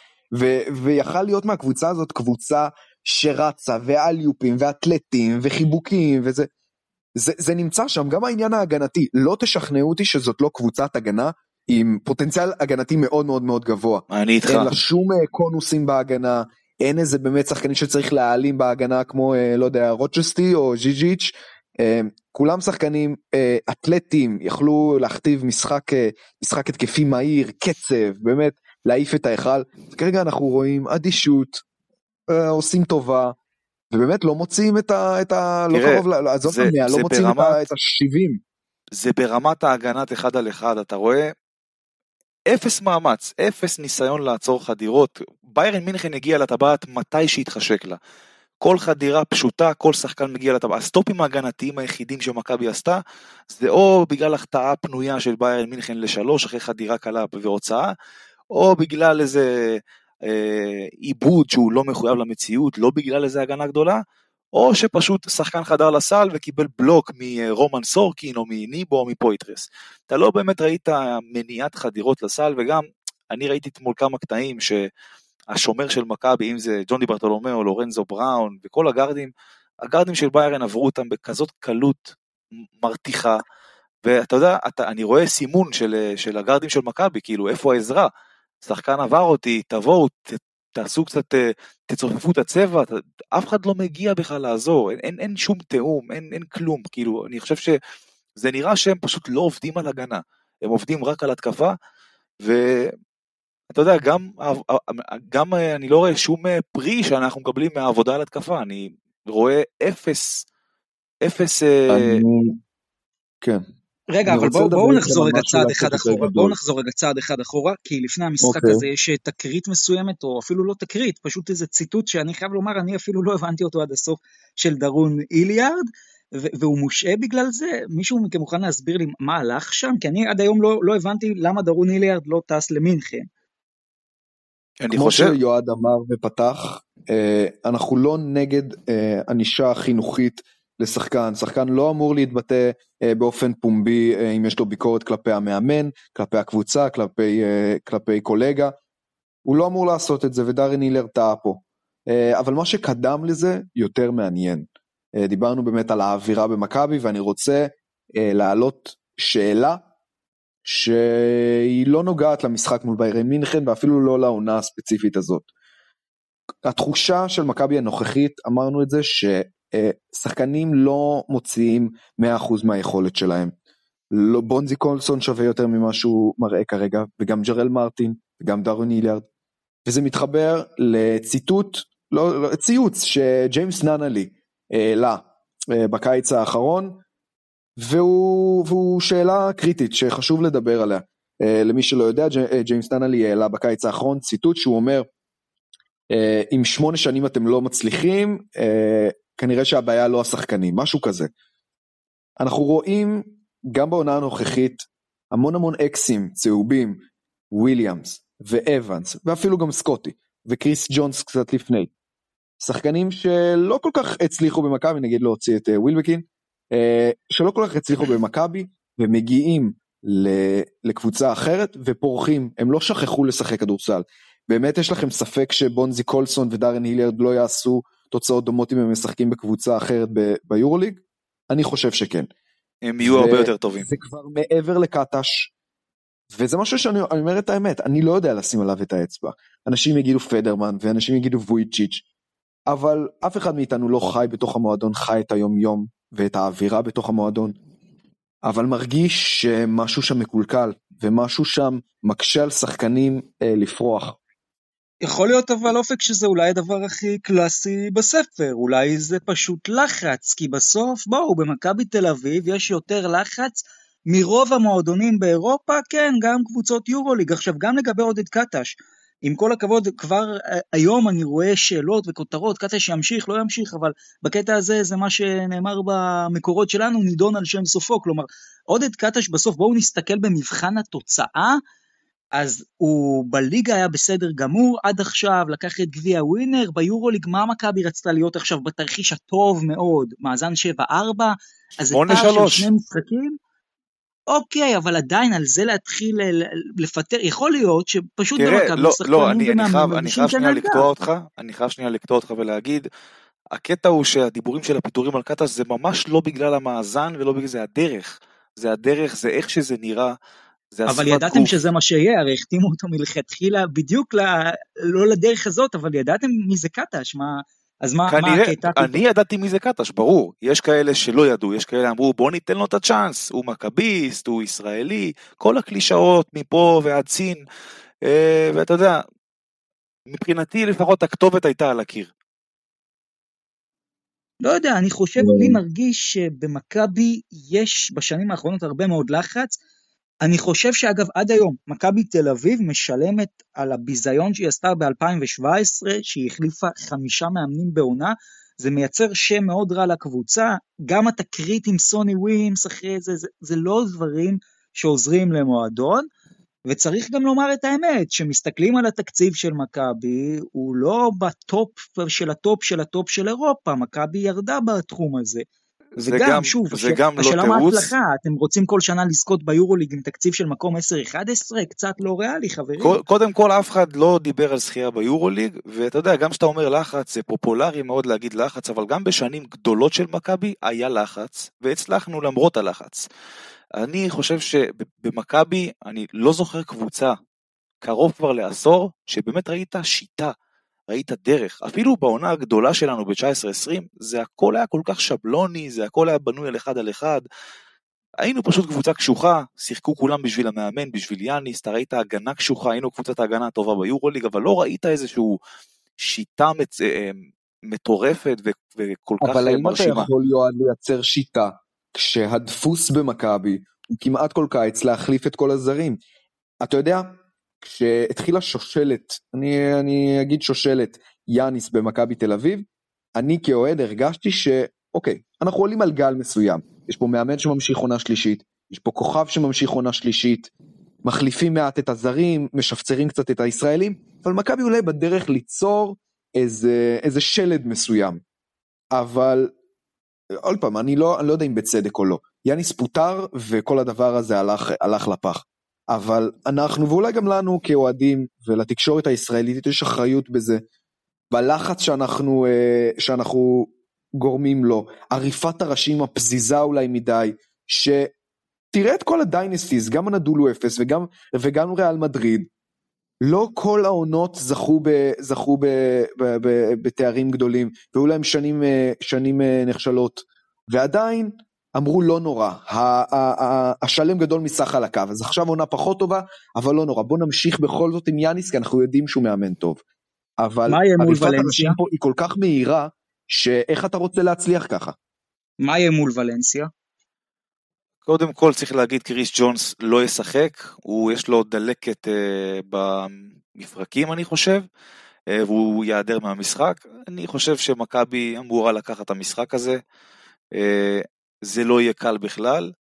ויכל להיות מהקבוצה הזאת קבוצה שרצה, ואליופים, ואתלטים, וחיבוקים, וזה, זה, זה נמצא שם, גם העניין ההגנתי, לא תשכנעו אותי שזאת לא קבוצת הגנה עם פוטנציאל הגנתי מאוד מאוד מאוד גבוה. אני איתך. אין לה שום אה, קונוסים בהגנה, אין איזה באמת שחקנים שצריך להעלים בהגנה כמו, אה, לא יודע, רוצ'סטי או ז'יז'יץ', אה, כולם שחקנים אתלטים, יכלו להכתיב משחק, משחק התקפי מהיר, קצב, באמת להעיף את ההיכל. כרגע אנחנו רואים אדישות, עושים טובה, ובאמת לא מוציאים את ה... את ה לא תראה, קרוב, ל- עזוב את המאה, לא את ברמת- את ה-70. זה ברמת ההגנת אחד על אחד, אתה רואה? אפס מאמץ, אפס ניסיון לעצור חדירות. ביירן מינכן הגיע לטבעת מתי שהתחשק לה. כל חדירה פשוטה, כל שחקן מגיע לטבעת. הסטופים ההגנתיים היחידים שמכבי עשתה, זה או בגלל החטאה פנויה של ביירן מינכן לשלוש אחרי חדירה קלה והוצאה, או בגלל איזה אה, עיבוד שהוא לא מחויב למציאות, לא בגלל איזה הגנה גדולה, או שפשוט שחקן חדר לסל וקיבל בלוק מרומן סורקין או מניבו או מפויטרס. אתה לא באמת ראית מניעת חדירות לסל, וגם אני ראיתי אתמול כמה קטעים שהשומר של מכבי, אם זה ג'וני ברטולומיאו, לורנזו בראון וכל הגארדים, הגארדים של ביירן עברו אותם בכזאת קלות מרתיחה, ואתה יודע, אתה, אני רואה סימון של, של הגארדים של מכבי, כאילו איפה העזרה? שחקן עבר אותי, תבואו, ת, תעשו קצת, אה, תצופפו את הצבע, אף אחד לא מגיע בכלל לעזור, אין, אין, אין שום תיאום, אין, אין כלום, כאילו, אני חושב שזה נראה שהם פשוט לא עובדים על הגנה, הם עובדים רק על התקפה, ואתה יודע, גם, גם אה, אני לא רואה שום אה, פרי שאנחנו מקבלים מהעבודה על התקפה, אני רואה אפס, אפס... אני... כן. רגע, אבל בואו בוא נחזור רגע צעד אחד אחורה, בואו נחזור רגע צעד אחד אחורה, כי לפני המשחק okay. אוקיי. הזה יש תקרית מסוימת, או אפילו לא תקרית, פשוט איזה ציטוט שאני חייב לומר, אני אפילו לא הבנתי אותו עד הסוף, של דרון איליארד, והוא מושעה בגלל זה? מישהו מכם מוכן להסביר לי מה הלך שם? כי אני עד היום לא, לא הבנתי למה דרון איליארד לא טס למינכן. אני כמו חושב... שיועד אמר ופתח, אה, אנחנו לא נגד אה, ענישה חינוכית לשחקן, שחקן לא אמור להתבטא אה, באופן פומבי אה, אם יש לו ביקורת כלפי המאמן, כלפי הקבוצה, כלפי, אה, כלפי קולגה, הוא לא אמור לעשות את זה ודארן הילר טעה פה. אה, אבל מה שקדם לזה יותר מעניין. אה, דיברנו באמת על האווירה במכבי ואני רוצה אה, להעלות שאלה שהיא לא נוגעת למשחק מול ביירן מינכן ואפילו לא לעונה הספציפית הזאת. התחושה של מכבי הנוכחית, אמרנו את זה, ש... שחקנים לא מוציאים 100% מהיכולת שלהם. לא, בונזי קולסון שווה יותר ממה שהוא מראה כרגע, וגם ג'רל מרטין, וגם דארון היליארד. וזה מתחבר לציטוט, לא, לא, ציוץ שג'יימס ננלי העלה אה, בקיץ האחרון, והוא, והוא שאלה קריטית שחשוב לדבר עליה. אה, למי שלא יודע, ג'יימס ננלי העלה בקיץ האחרון ציטוט שהוא אומר, אם שמונה שנים אתם לא מצליחים, כנראה שהבעיה לא השחקנים, משהו כזה. אנחנו רואים גם בעונה הנוכחית המון המון אקסים צהובים, וויליאמס ואבנס ואפילו גם סקוטי וקריס ג'ונס קצת לפני. שחקנים שלא כל כך הצליחו במכבי, נגיד להוציא את uh, ווילבקין, uh, שלא כל כך הצליחו במכבי ומגיעים לקבוצה אחרת ופורחים, הם לא שכחו לשחק כדורסל. באמת יש לכם ספק שבונזי קולסון ודארן היליארד לא יעשו תוצאות דומות אם הם משחקים בקבוצה אחרת ביורוליג? אני חושב שכן. הם יהיו הרבה יותר טובים. זה כבר מעבר לקטש, וזה משהו שאני אומר את האמת, אני לא יודע לשים עליו את האצבע. אנשים יגידו פדרמן ואנשים יגידו וויצ'יץ', אבל אף אחד מאיתנו לא חי בתוך המועדון, חי את היום יום ואת האווירה בתוך המועדון. אבל מרגיש שמשהו שם מקולקל, ומשהו שם מקשה על שחקנים אה, לפרוח. יכול להיות אבל אופק שזה אולי הדבר הכי קלאסי בספר, אולי זה פשוט לחץ, כי בסוף, בואו, במכבי תל אביב יש יותר לחץ מרוב המועדונים באירופה, כן, גם קבוצות יורוליג. עכשיו, גם לגבי עודד קטש, עם כל הכבוד, כבר אה, היום אני רואה שאלות וכותרות, קטש ימשיך, לא ימשיך, אבל בקטע הזה זה מה שנאמר במקורות שלנו, נידון על שם סופו. כלומר, עודד קטש בסוף, בואו נסתכל במבחן התוצאה, אז הוא בליגה היה בסדר גמור עד עכשיו, לקח את גביע ווינר, ביורוליג מה מכבי רצתה להיות עכשיו בתרחיש הטוב מאוד, מאזן 7-4, אז זה פער של שני משחקים? אוקיי, אבל עדיין על זה להתחיל לפטר, יכול להיות שפשוט במכבי לא, לא, אני, אני חייב, אני חייב שנייה לקטוע אותך, אני חייב שנייה לקטוע אותך ולהגיד, הקטע הוא שהדיבורים של הפיטורים על קטש זה ממש לא בגלל המאזן ולא בגלל זה הדרך, זה הדרך, זה איך שזה נראה. אבל ידעתם גוף. שזה מה שיהיה, הרי החתימו אותו מלכתחילה בדיוק ל... לא לדרך הזאת, אבל ידעתם מי זה קטש, מה... אז מה, כנראה, מה הקטע? אני ידעתי מי זה קטש, ברור. יש כאלה שלא ידעו, יש כאלה אמרו בוא ניתן לו את הצ'אנס, הוא מכביסט, הוא ישראלי, כל הקלישאות מפה ועד סין, אה, ואתה יודע, מבחינתי לפחות הכתובת הייתה על הקיר. לא יודע, אני חושב, לי מרגיש שבמכבי יש בשנים האחרונות הרבה מאוד לחץ, אני חושב שאגב עד היום מכבי תל אביב משלמת על הביזיון שהיא עשתה ב-2017 שהיא החליפה חמישה מאמנים בעונה זה מייצר שם מאוד רע לקבוצה גם התקרית עם סוני ווימס אחרי זה זה, זה לא דברים שעוזרים למועדון וצריך גם לומר את האמת, שמסתכלים על התקציב של מכבי, הוא לא בטופ של הטופ של הטופ של אירופה, מכבי ירדה בתחום הזה. זה וגם, גם- שוב, זה גם לא השאלה מה תירוץ. ההצלחה, אתם רוצים כל שנה לזכות ביורוליג עם תקציב של מקום 10-11? קצת לא ריאלי, חברים. קו- קודם כל אף אחד לא דיבר על זכייה ביורוליג, ואתה יודע, גם כשאתה אומר לחץ, זה פופולרי מאוד להגיד לחץ, אבל גם בשנים גדולות של מכבי היה לחץ, והצלחנו למרות הלחץ. אני חושב שבמכבי, אני לא זוכר קבוצה קרוב כבר לעשור, שבאמת ראית שיטה, ראית דרך. אפילו בעונה הגדולה שלנו ב-19-20, זה הכל היה כל כך שבלוני, זה הכל היה בנוי על אחד על אחד. היינו פשוט קבוצה קשוחה, שיחקו כולם בשביל המאמן, בשביל יאניס, אתה ראית הגנה קשוחה, היינו קבוצת ההגנה הטובה ביורוליג, אבל לא ראית איזשהו שיטה מצ... אה, מטורפת ו... וכל כך אבל אה, האם אתה מרשימה. יכול יועד לייצר שיטה כשהדפוס במכבי הוא כמעט כל קיץ להחליף את כל הזרים? אתה יודע, כשהתחילה שושלת, אני, אני אגיד שושלת, יאניס במכבי תל אביב, אני כאוהד הרגשתי שאוקיי, אנחנו עולים על גל מסוים. יש פה מאמן שממשיך עונה שלישית, יש פה כוכב שממשיך עונה שלישית, מחליפים מעט את הזרים, משפצרים קצת את הישראלים, אבל מכבי אולי בדרך ליצור איזה, איזה שלד מסוים. אבל עוד פעם, אני לא, אני לא יודע אם בצדק או לא. יאניס פוטר וכל הדבר הזה הלך, הלך לפח. אבל אנחנו, ואולי גם לנו כאוהדים ולתקשורת הישראלית יש אחריות בזה, בלחץ שאנחנו, אה, שאנחנו גורמים לו, עריפת הראשים הפזיזה אולי מדי, שתראה את כל ה dynasties, גם אנאדולו אפס וגם, וגם ריאל מדריד, לא כל העונות זכו, ב, זכו ב, ב, ב, בתארים גדולים, והיו להם שנים, אה, שנים אה, נחשלות, ועדיין אמרו לא נורא, ה- ה- ה- השלם גדול מסך על הקו, אז עכשיו עונה פחות טובה, אבל לא נורא, בוא נמשיך בכל זאת עם יאניס, כי אנחנו יודעים שהוא מאמן טוב. אבל מה יהיה מול עריפת ולנסיה? הראשים פה היא כל כך מהירה, שאיך אתה רוצה להצליח ככה? מה יהיה מול ולנסיה? קודם כל צריך להגיד קריס ג'ונס לא ישחק, הוא יש לו דלקת אה, במפרקים אני חושב, אה, והוא ייעדר מהמשחק. אני חושב שמכבי אמורה לקחת את המשחק הזה, אה, זה לא יהיה קל בכלל,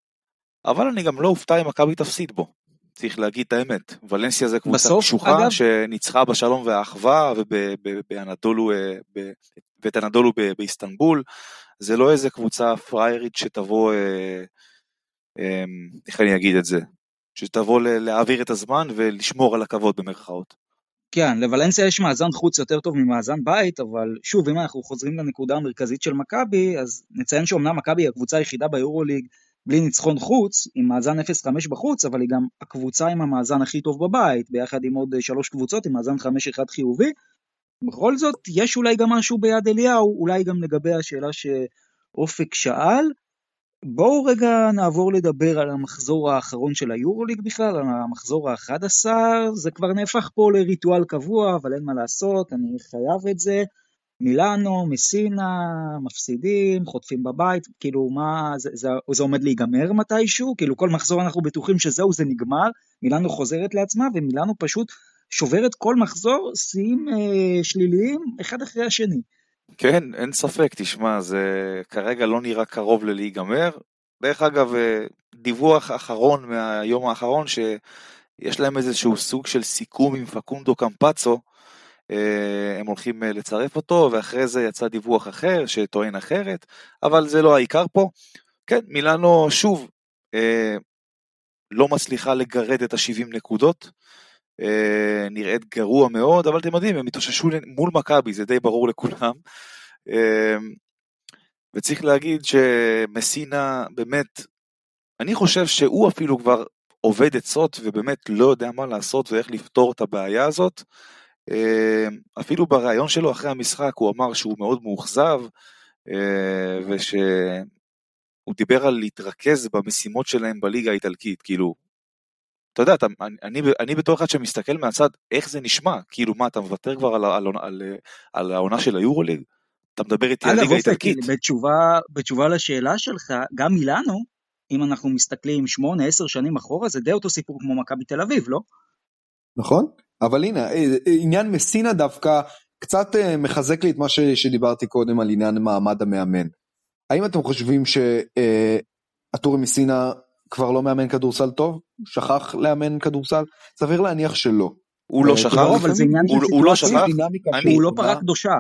אבל אני גם לא אופתע אם מכבי תפסיד בו. צריך להגיד את האמת, ולנסיה זה קבוצה קשוחה אגב- שניצחה בשלום והאחווה ובאנדולו, אה, ואת אנדולו באיסטנבול, זה לא איזה קבוצה פריירית שתבוא אה, אמ, איך אני אגיד את זה? שתבוא להעביר את הזמן ולשמור על הכבוד במרכאות. כן, לוולנסיה יש מאזן חוץ יותר טוב ממאזן בית, אבל שוב, אם אנחנו חוזרים לנקודה המרכזית של מכבי, אז נציין שאומנם מכבי היא הקבוצה היחידה ביורוליג בלי ניצחון חוץ, עם מאזן 0-5 בחוץ, אבל היא גם הקבוצה עם המאזן הכי טוב בבית, ביחד עם עוד אה, שלוש קבוצות עם מאזן 5-1 חיובי. בכל זאת, יש אולי גם משהו ביד אליהו, אולי גם לגבי השאלה שאופק שאל. בואו רגע נעבור לדבר על המחזור האחרון של היורוליג בכלל, על המחזור ה-11, זה כבר נהפך פה לריטואל קבוע, אבל אין מה לעשות, אני חייב את זה. מילאנו, מסינה, מפסידים, חוטפים בבית, כאילו מה, זה, זה, זה עומד להיגמר מתישהו? כאילו כל מחזור אנחנו בטוחים שזהו, זה נגמר, מילאנו חוזרת לעצמה, ומילאנו פשוט שוברת כל מחזור שיאים אה, שליליים, אחד אחרי השני. כן, אין ספק, תשמע, זה כרגע לא נראה קרוב ללהיגמר. דרך אגב, אה, דיווח אחרון מהיום האחרון, שיש להם איזשהו סוג של סיכום עם פקונדו קמפצו, אה, הם הולכים אה, לצרף אותו, ואחרי זה יצא דיווח אחר שטוען אחרת, אבל זה לא העיקר פה. כן, מילאנו שוב לא מצליחה לגרד את ה-70 נקודות, נראית גרוע מאוד, אבל אתם יודעים, הם התאוששו מול מכבי, זה די ברור לכולם. אה, וצריך להגיד שמסינה באמת, אני חושב שהוא אפילו כבר עובד עצות ובאמת לא יודע מה לעשות ואיך לפתור את הבעיה הזאת. אה, אפילו בריאיון שלו אחרי המשחק הוא אמר שהוא מאוד מאוכזב אה, ושהוא דיבר על להתרכז במשימות שלהם בליגה האיטלקית, כאילו, אתה יודע, אתה, אני, אני, אני בתור אחד שמסתכל מהצד, איך זה נשמע? כאילו, מה, אתה מוותר כבר על, על, על, על העונה של היורוליג? אתה מדבר איתי על אגב, ליגה איטלקית? בתשובה, בתשובה לשאלה שלך, גם מילאנו, אם אנחנו מסתכלים 8-10 שנים אחורה, זה די אותו סיפור כמו מכבי תל אביב, לא? נכון? אבל הנה, אה, אה, עניין מסינה דווקא קצת אה, מחזק לי את מה ש- שדיברתי קודם על עניין מעמד המאמן. האם אתם חושבים שהטורי מסינה כבר לא מאמן כדורסל טוב? שכח לאמן כדורסל? סביר להניח שלא. הוא לא אה, שכח, לא, אבל זה עניין של לא סיטואציה. דינמיקה אני- הוא לא מה? פרק קדושה.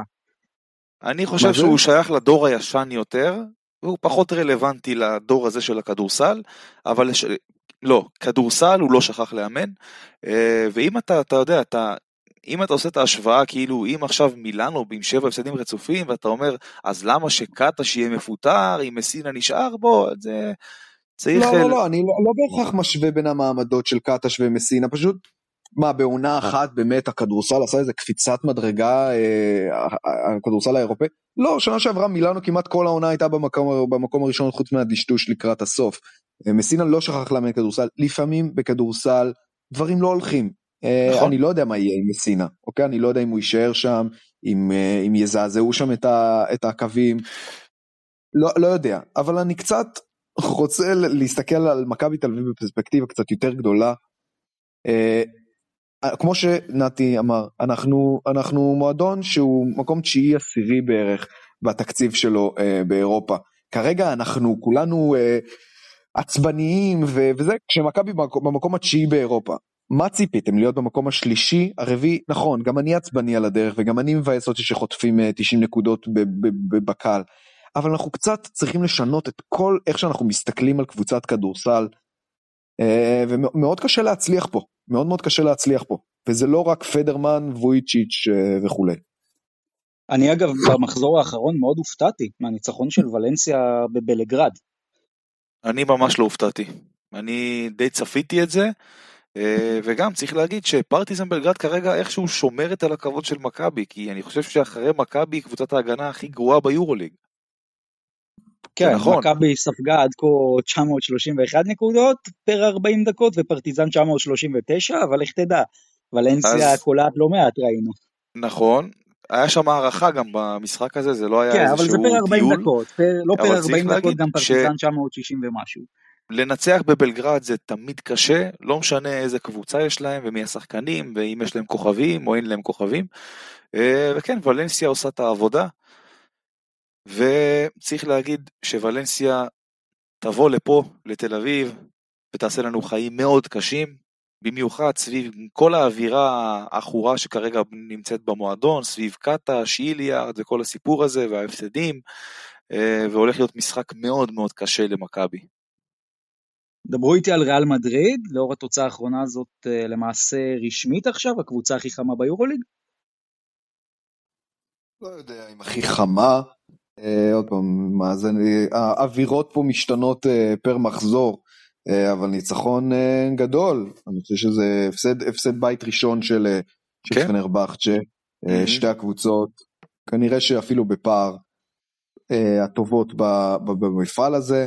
אני חושב? שהוא שייך לדור הישן יותר, והוא פחות רלוונטי לדור הזה של הכדורסל, אבל. לא, כדורסל הוא לא שכח לאמן, אה, ואם אתה, אתה יודע, אתה, אם אתה עושה את ההשוואה, כאילו, אם עכשיו מילאנו עם שבע הפסדים רצופים, ואתה אומר, אז למה שקטש יהיה מפוטר, אם מסינה נשאר בו, זה צריך... לא, לא, לא, אני לא, לא בהכרח משווה בין המעמדות של קטש ומסינה, פשוט, מה, בעונה אחת באמת הכדורסל עשה איזה קפיצת מדרגה, אה, הכדורסל האירופאי? לא, שנה שעברה מילאנו כמעט כל העונה הייתה במקום, במקום הראשון חוץ מהדשדוש לקראת הסוף. אה, מסינה לא שכח לאמן כדורסל, לפעמים בכדורסל דברים לא הולכים. אה, נכון. אני לא יודע מה יהיה עם מסינה, אוקיי? אני לא יודע אם הוא יישאר שם, אם, אה, אם יזעזעו שם את, ה, את הקווים. לא, לא יודע, אבל אני קצת רוצה להסתכל על מכבי תל אביב בפרספקטיבה קצת יותר גדולה. אה, כמו שנתי אמר, אנחנו, אנחנו מועדון שהוא מקום תשיעי עשירי בערך בתקציב שלו אה, באירופה. כרגע אנחנו כולנו אה, עצבניים ו- וזה, כשמכבי במקום, התשיעי באירופה. מה ציפיתם להיות במקום השלישי הרביעי נכון גם אני עצבני על הדרך וגם אני מבאס אותי שחוטפים אה, 90 נקודות ב- ב- ב- בקהל אבל אנחנו קצת צריכים לשנות את כל איך שאנחנו מסתכלים על קבוצת כדורסל אה, ומאוד קשה להצליח פה מאוד מאוד קשה להצליח פה וזה לא רק פדרמן וויצ'יץ' אה, וכולי. אני אגב במחזור האחרון מאוד הופתעתי מהניצחון של ולנסיה בבלגרד. אני ממש לא הופתעתי. אני די צפיתי את זה, אה, וגם צריך להגיד שפרטיזן בלגרד כרגע איכשהו שומרת על הכבוד של מכבי, כי אני חושב שאחרי מכבי היא קבוצת ההגנה הכי גרועה ביורוליג. כן, נכון. מכבי ספגה עד כה 931 נקודות פר 40 דקות ופרטיזן 939, אבל איך תדע, ולנסיה אז- קולעת לא מעט ראינו. נכון, היה שם הערכה גם במשחק הזה, זה לא היה כן, אבל זה איזשהו פר 40 טיול. דקות, פר, לא פר צריך 40 דקות גם ש- פרטיזן 960 ומשהו. לנצח בבלגרד זה תמיד קשה, לא משנה איזה קבוצה יש להם ומי השחקנים, ואם יש להם כוכבים או אין להם כוכבים. אה, וכן, ולנסיה עושה את העבודה, וצריך להגיד שוולנסיה תבוא לפה, לתל אביב, ותעשה לנו חיים מאוד קשים, במיוחד סביב כל האווירה העכורה שכרגע נמצאת במועדון, סביב קטש, איליארד וכל הסיפור הזה וההפסדים, אה, והולך להיות משחק מאוד מאוד קשה למכבי. דברו איתי על ריאל מדריד, לאור התוצאה האחרונה הזאת אה, למעשה רשמית עכשיו, הקבוצה הכי חמה ביורוליג. לא יודע אם הכי חמה. אה, עוד פעם, מאזן, אה, האווירות פה משתנות אה, פר מחזור, אה, אבל ניצחון אה, גדול. אני חושב שזה הפסד, הפסד בית ראשון של, אה, של כן. פנרבכצ'ה, אה. שתי הקבוצות, כנראה שאפילו בפער אה, הטובות במפעל הזה.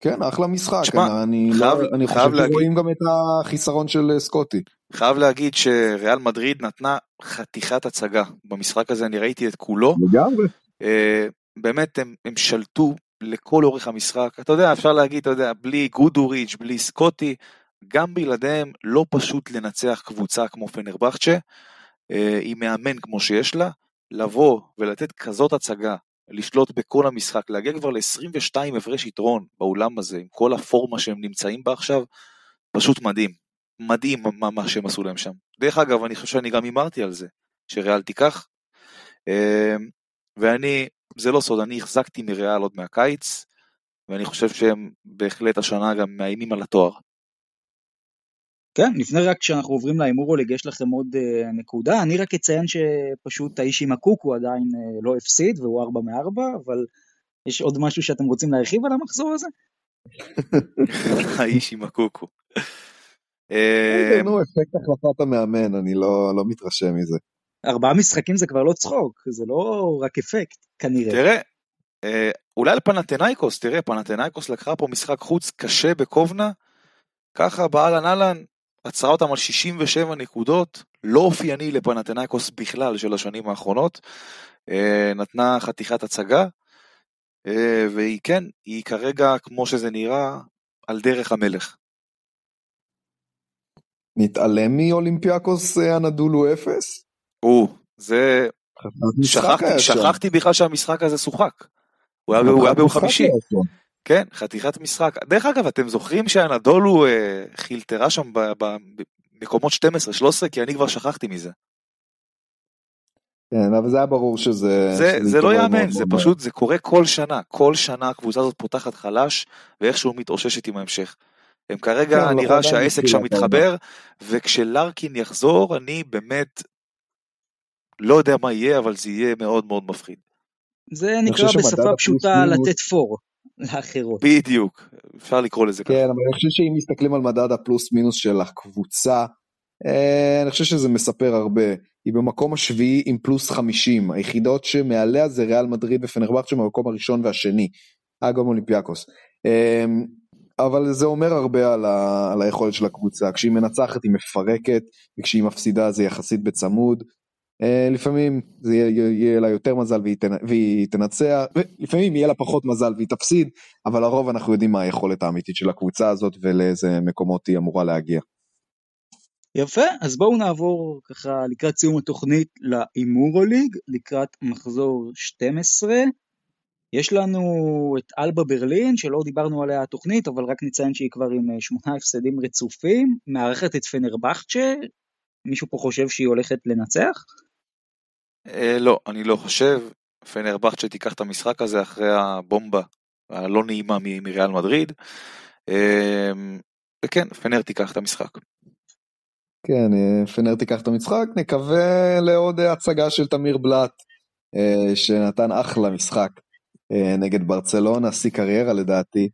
כן, אחלה משחק. תשמע, אני, חייב- לא, אני חייב חושב להגיד- שרואים גם את החיסרון של אה, סקוטי. חייב להגיד שריאל מדריד נתנה חתיכת הצגה במשחק הזה, אני ראיתי את כולו. לגמרי. אה, באמת הם, הם שלטו לכל אורך המשחק. אתה יודע, אפשר להגיד, אתה יודע, בלי גודוריץ', בלי סקוטי, גם בלעדיהם לא פשוט לנצח קבוצה כמו פנרבכצ'ה, אה, עם מאמן כמו שיש לה, לבוא ולתת כזאת הצגה, לשלוט בכל המשחק, להגיע כבר ל-22 הפרש יתרון באולם הזה, עם כל הפורמה שהם נמצאים בה עכשיו, פשוט מדהים. מדהים מה, מה שהם עשו להם שם. דרך אגב, אני חושב שאני גם הימרתי על זה, שריאל תיקח. ואני, זה לא סוד, אני החזקתי מריאל עוד מהקיץ, ואני חושב שהם בהחלט השנה גם מאיימים על התואר. כן, לפני רק שאנחנו עוברים להימורוליג, יש לכם עוד uh, נקודה. אני רק אציין שפשוט האיש עם הקוקו עדיין uh, לא הפסיד, והוא 4 מ-4, אבל יש עוד משהו שאתם רוצים להרחיב על המחזור הזה? האיש עם הקוקו. אה, נו, אפקט החלפת המאמן, אני לא, לא מתרשם מזה. ארבעה משחקים זה כבר לא צחוק, זה לא רק אפקט, כנראה. תראה, אה, אולי על פנתנאיקוס, תראה, פנתנאיקוס לקחה פה משחק חוץ קשה בקובנה, ככה באהלן אהלן, עצרה אותם על 67 נקודות, לא אופייני לפנתנאיקוס בכלל של השנים האחרונות, אה, נתנה חתיכת הצגה, אה, והיא כן, היא כרגע, כמו שזה נראה, על דרך המלך. נתעלם מאולימפיאקוס הנדולו אפס? או, זה, שכחתי. שכחתי בכלל שהמשחק הזה שוחק. הוא היה, ביום חמישי. כן, חתיכת משחק. דרך אגב, אתם זוכרים שהנדולו אה, חילטרה שם במקומות 12-13? כי אני כבר שכחתי מזה. כן, אבל זה היה ברור שזה... זה, שזה זה לא יאמן, זה מאוד פשוט, זה קורה כל שנה. כל שנה הקבוצה הזאת פותחת חלש, ואיכשהו מתאוששת עם ההמשך. הם כרגע כן, נראה שהעסק שם מתחבר, וכשלארקין יחזור, אני באמת לא יודע מה יהיה, אבל זה יהיה מאוד מאוד מפחיד. זה נקרא בשפה פשוטה לתת פור לאחרות. בדיוק, אפשר לקרוא לזה ככה. כן, אבל אני חושב שאם מסתכלים על מדד הפלוס מינוס של הקבוצה, אה, אני חושב שזה מספר הרבה. היא במקום השביעי עם פלוס 50, היחידות שמעליה זה ריאל מדריד ופנרבכצ'ה במקום הראשון והשני, אגב אולימפיאקוס. אה, אבל זה אומר הרבה על, ה, על היכולת של הקבוצה, כשהיא מנצחת היא מפרקת, וכשהיא מפסידה זה יחסית בצמוד. אה, לפעמים זה יהיה, יהיה לה יותר מזל והיא, תנ, והיא תנצח, לפעמים יהיה לה פחות מזל והיא תפסיד, אבל לרוב אנחנו יודעים מה היכולת האמיתית של הקבוצה הזאת ולאיזה מקומות היא אמורה להגיע. יפה, אז בואו נעבור ככה לקראת סיום התוכנית להימורו ליג, לקראת מחזור 12. יש לנו את אלבה ברלין, שלא דיברנו עליה התוכנית, אבל רק נציין שהיא כבר עם אה, שמונה הפסדים רצופים, מארחת את פנרבכצ'ה, מישהו פה חושב שהיא הולכת לנצח? אה, לא, אני לא חושב. פנרבכצ'ה תיקח את המשחק הזה אחרי הבומבה הלא נעימה מריאל מדריד. אה, וכן, פנר תיקח את המשחק. כן, אה, פנר תיקח את המשחק, נקווה לעוד הצגה של תמיר בלאט, אה, שנתן אחלה משחק נגד ברצלונה, שיא קריירה לדעתי.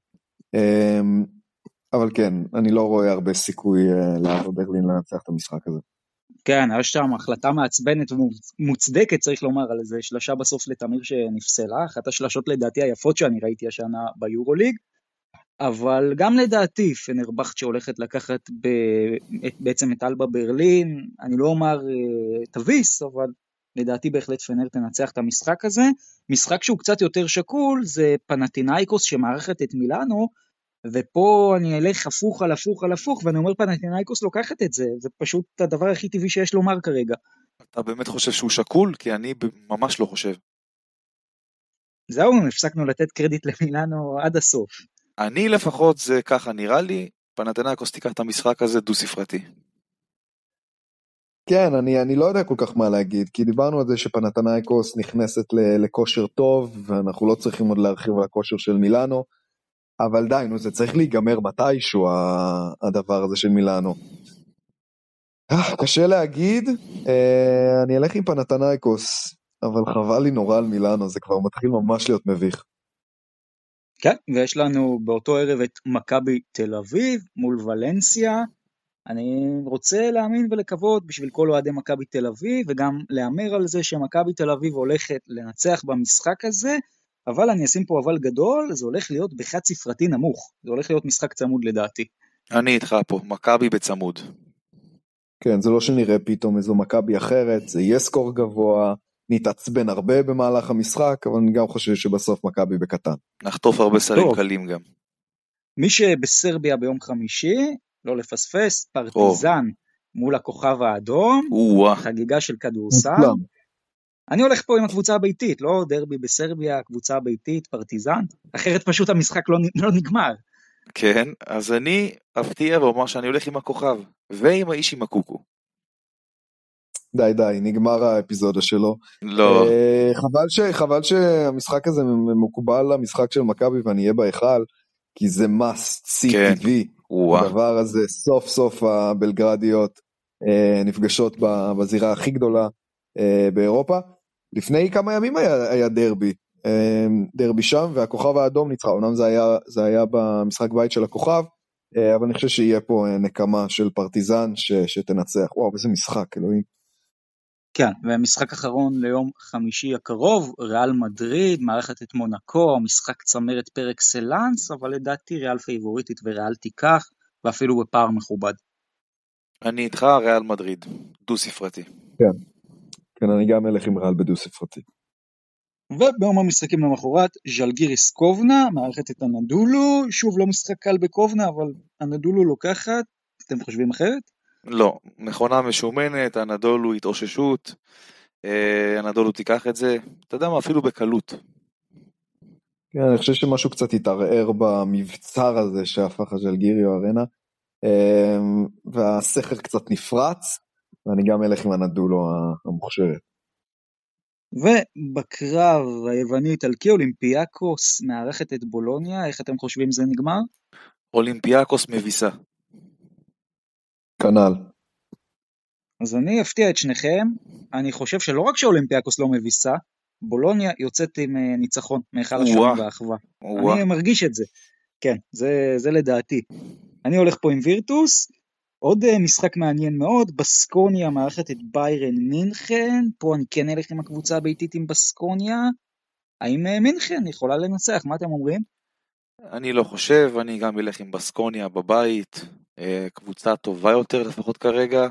אבל כן, אני לא רואה הרבה סיכוי לאבו ברלין לנצח את המשחק הזה. כן, היה שם החלטה מעצבנת ומוצדקת, צריך לומר, על איזה שלושה בסוף לתמיר שנפסלה, אחת השלשות לדעתי היפות שאני ראיתי השנה ביורוליג. אבל גם לדעתי פנרבכט שהולכת לקחת ב, בעצם את אלבה ברלין, אני לא אומר אה, תביס, אבל לדעתי בהחלט פנר תנצח את המשחק הזה. משחק שהוא קצת יותר שקול זה פנטינאיקוס שמארחת את מילאנו, ופה אני אלך הפוך על הפוך על הפוך, ואני אומר פנטינאיקוס לוקחת את זה, זה פשוט הדבר הכי טבעי שיש לומר כרגע. אתה באמת חושב שהוא שקול? כי אני ממש לא חושב. זהו, הפסקנו לתת קרדיט למילאנו עד הסוף. אני לפחות זה ככה נראה לי, פנתנאיקוס תיקח את המשחק הזה דו ספרתי. כן, אני, אני לא יודע כל כך מה להגיד, כי דיברנו על זה שפנתנאיקוס נכנסת לכושר טוב, ואנחנו לא צריכים עוד להרחיב על הכושר של מילאנו, אבל די, נו, זה צריך להיגמר מתישהו, הדבר הזה של מילאנו. אה, קשה להגיד, אה, אני אלך עם פנתנאיקוס, אבל חבל לי נורא על מילאנו, זה כבר מתחיל ממש להיות מביך. כן, ויש לנו באותו ערב את מכבי תל אביב מול ולנסיה. אני רוצה להאמין ולקוות בשביל כל אוהדי מכבי תל אביב, וגם להמר על זה שמכבי תל אביב הולכת לנצח במשחק הזה, אבל אני אשים פה אבל גדול, זה הולך להיות בחד ספרתי נמוך. זה הולך להיות משחק צמוד לדעתי. אני איתך פה, מכבי בצמוד. כן, זה לא שנראה פתאום איזו מכבי אחרת, זה יהיה סקור גבוה, נתעצבן הרבה במהלך המשחק, אבל אני גם חושב שבסוף מכבי בקטן. נחטוף הרבה סלים קלים גם. מי שבסרביה ביום חמישי, לא לפספס, פרטיזן או. מול הכוכב האדום, או. חגיגה של כדורסל. אני הולך פה עם הקבוצה הביתית, לא דרבי בסרביה, קבוצה הביתית, פרטיזן, אחרת פשוט המשחק לא, לא נגמר. כן, אז אני אפתיע ואומר שאני הולך עם הכוכב, ועם האיש עם הקוקו. די די, נגמר האפיזודה שלו. לא. Uh, חבל, ש, חבל שהמשחק הזה מקובל למשחק של מכבי ואני אהיה בהיכל, כי זה must see כן. TV. הדבר הזה, סוף סוף הבלגרדיות uh, נפגשות בזירה הכי גדולה uh, באירופה. לפני כמה ימים היה, היה דרבי, uh, דרבי שם, והכוכב האדום ניצחה, אמנם זה היה, זה היה במשחק בית של הכוכב, אה, אבל אני חושב שיהיה פה נקמה של פרטיזן ש, שתנצח. וואו, איזה משחק, אלוהים. כן, ומשחק אחרון ליום חמישי הקרוב, ריאל מדריד, מארחת את מונקו, משחק צמרת פר אקסלנס, אבל לדעתי ריאל פייבוריטית וריאל תיקח, ואפילו בפער מכובד. אני איתך ריאל מדריד, דו ספרתי. כן, כן, אני גם אלך עם ריאל בדו ספרתי. וביום המשחקים למחרת, ז'לגיריס קובנה, מערכת את הנדולו, שוב לא משחק קל בקובנה, אבל הנדולו לוקחת, אתם חושבים אחרת? לא, מכונה משומנת, הנדולו התאוששות, הנדולו אה, תיקח את זה, אתה יודע מה, אפילו בקלות. כן, אני חושב שמשהו קצת התערער במבצר הזה שהפך הז'לגיריו ארנה, אמ, והסכר קצת נפרץ, ואני גם אלך עם אנאדולו המוכשרת. ובקרב היווני-איטלקי אולימפיאקוס מארחת את בולוניה, איך אתם חושבים זה נגמר? אולימפיאקוס מביסה. כנ"ל. אז אני אפתיע את שניכם, אני חושב שלא רק שאולימפיאקוס לא מביסה, בולוניה יוצאת עם אה, ניצחון מהיכל השלום והאחווה. אני מרגיש את זה. כן, זה, זה לדעתי. אני הולך פה עם וירטוס, עוד אה, משחק מעניין מאוד, בסקוניה מארחת את ביירן מינכן, פה אני כן אלך עם הקבוצה הביתית עם בסקוניה. האם אה, מינכן יכולה לנצח? מה אתם אומרים? אני לא חושב, אני גם אלך עם בסקוניה בבית, קבוצה טובה יותר לפחות כרגע,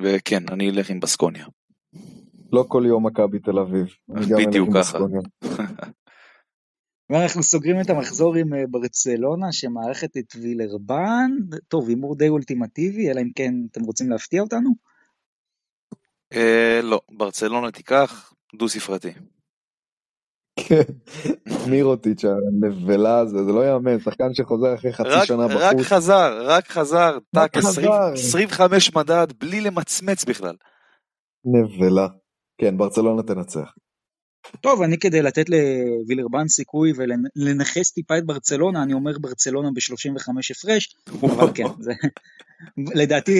וכן, אני אלך עם בסקוניה. לא כל יום מכבי תל אביב. בדיוק ככה. [laughs] ואנחנו סוגרים את המחזור עם אה, ברצלונה שמערכת את וילרבן, טוב הימור די אולטימטיבי, אלא אם כן אתם רוצים להפתיע אותנו? אה, לא, ברצלונה תיקח דו ספרתי. כן, מירוטיץ' הנבלה הזה, זה לא יאמן, שחקן שחוזר אחרי חצי שנה בחוץ. רק חזר, רק חזר, טאק 25 מדד, בלי למצמץ בכלל. נבלה. כן, ברצלונה תנצח. טוב, אני כדי לתת לווילרבן סיכוי ולנכס טיפה את ברצלונה, אני אומר ברצלונה ב-35 הפרש, אבל כן, [laughs] זה, לדעתי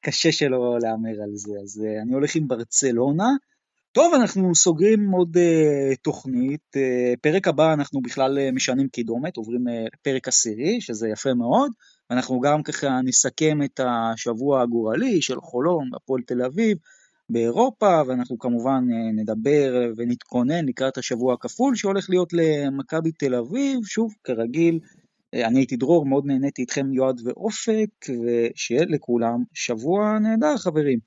קשה שלא להמר על זה, אז אה, אני הולך עם ברצלונה. טוב, אנחנו סוגרים עוד uh, תוכנית, uh, פרק הבא אנחנו בכלל uh, משנים קידומת, עוברים לפרק עשירי, שזה יפה מאוד, ואנחנו גם ככה נסכם את השבוע הגורלי של חולון, הפועל תל אביב, באירופה, ואנחנו כמובן אה, נדבר ונתכונן לקראת השבוע הכפול שהולך להיות למכבי תל אביב, שוב, כרגיל, אה, אני הייתי דרור, מאוד נהניתי איתכם יועד ואופק, ושיהיה לכולם שבוע נהדר חברים.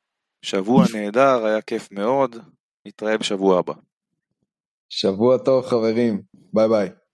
שבוע נהדר, היה כיף מאוד, נתראה בשבוע הבא. שבוע טוב חברים, ביי ביי.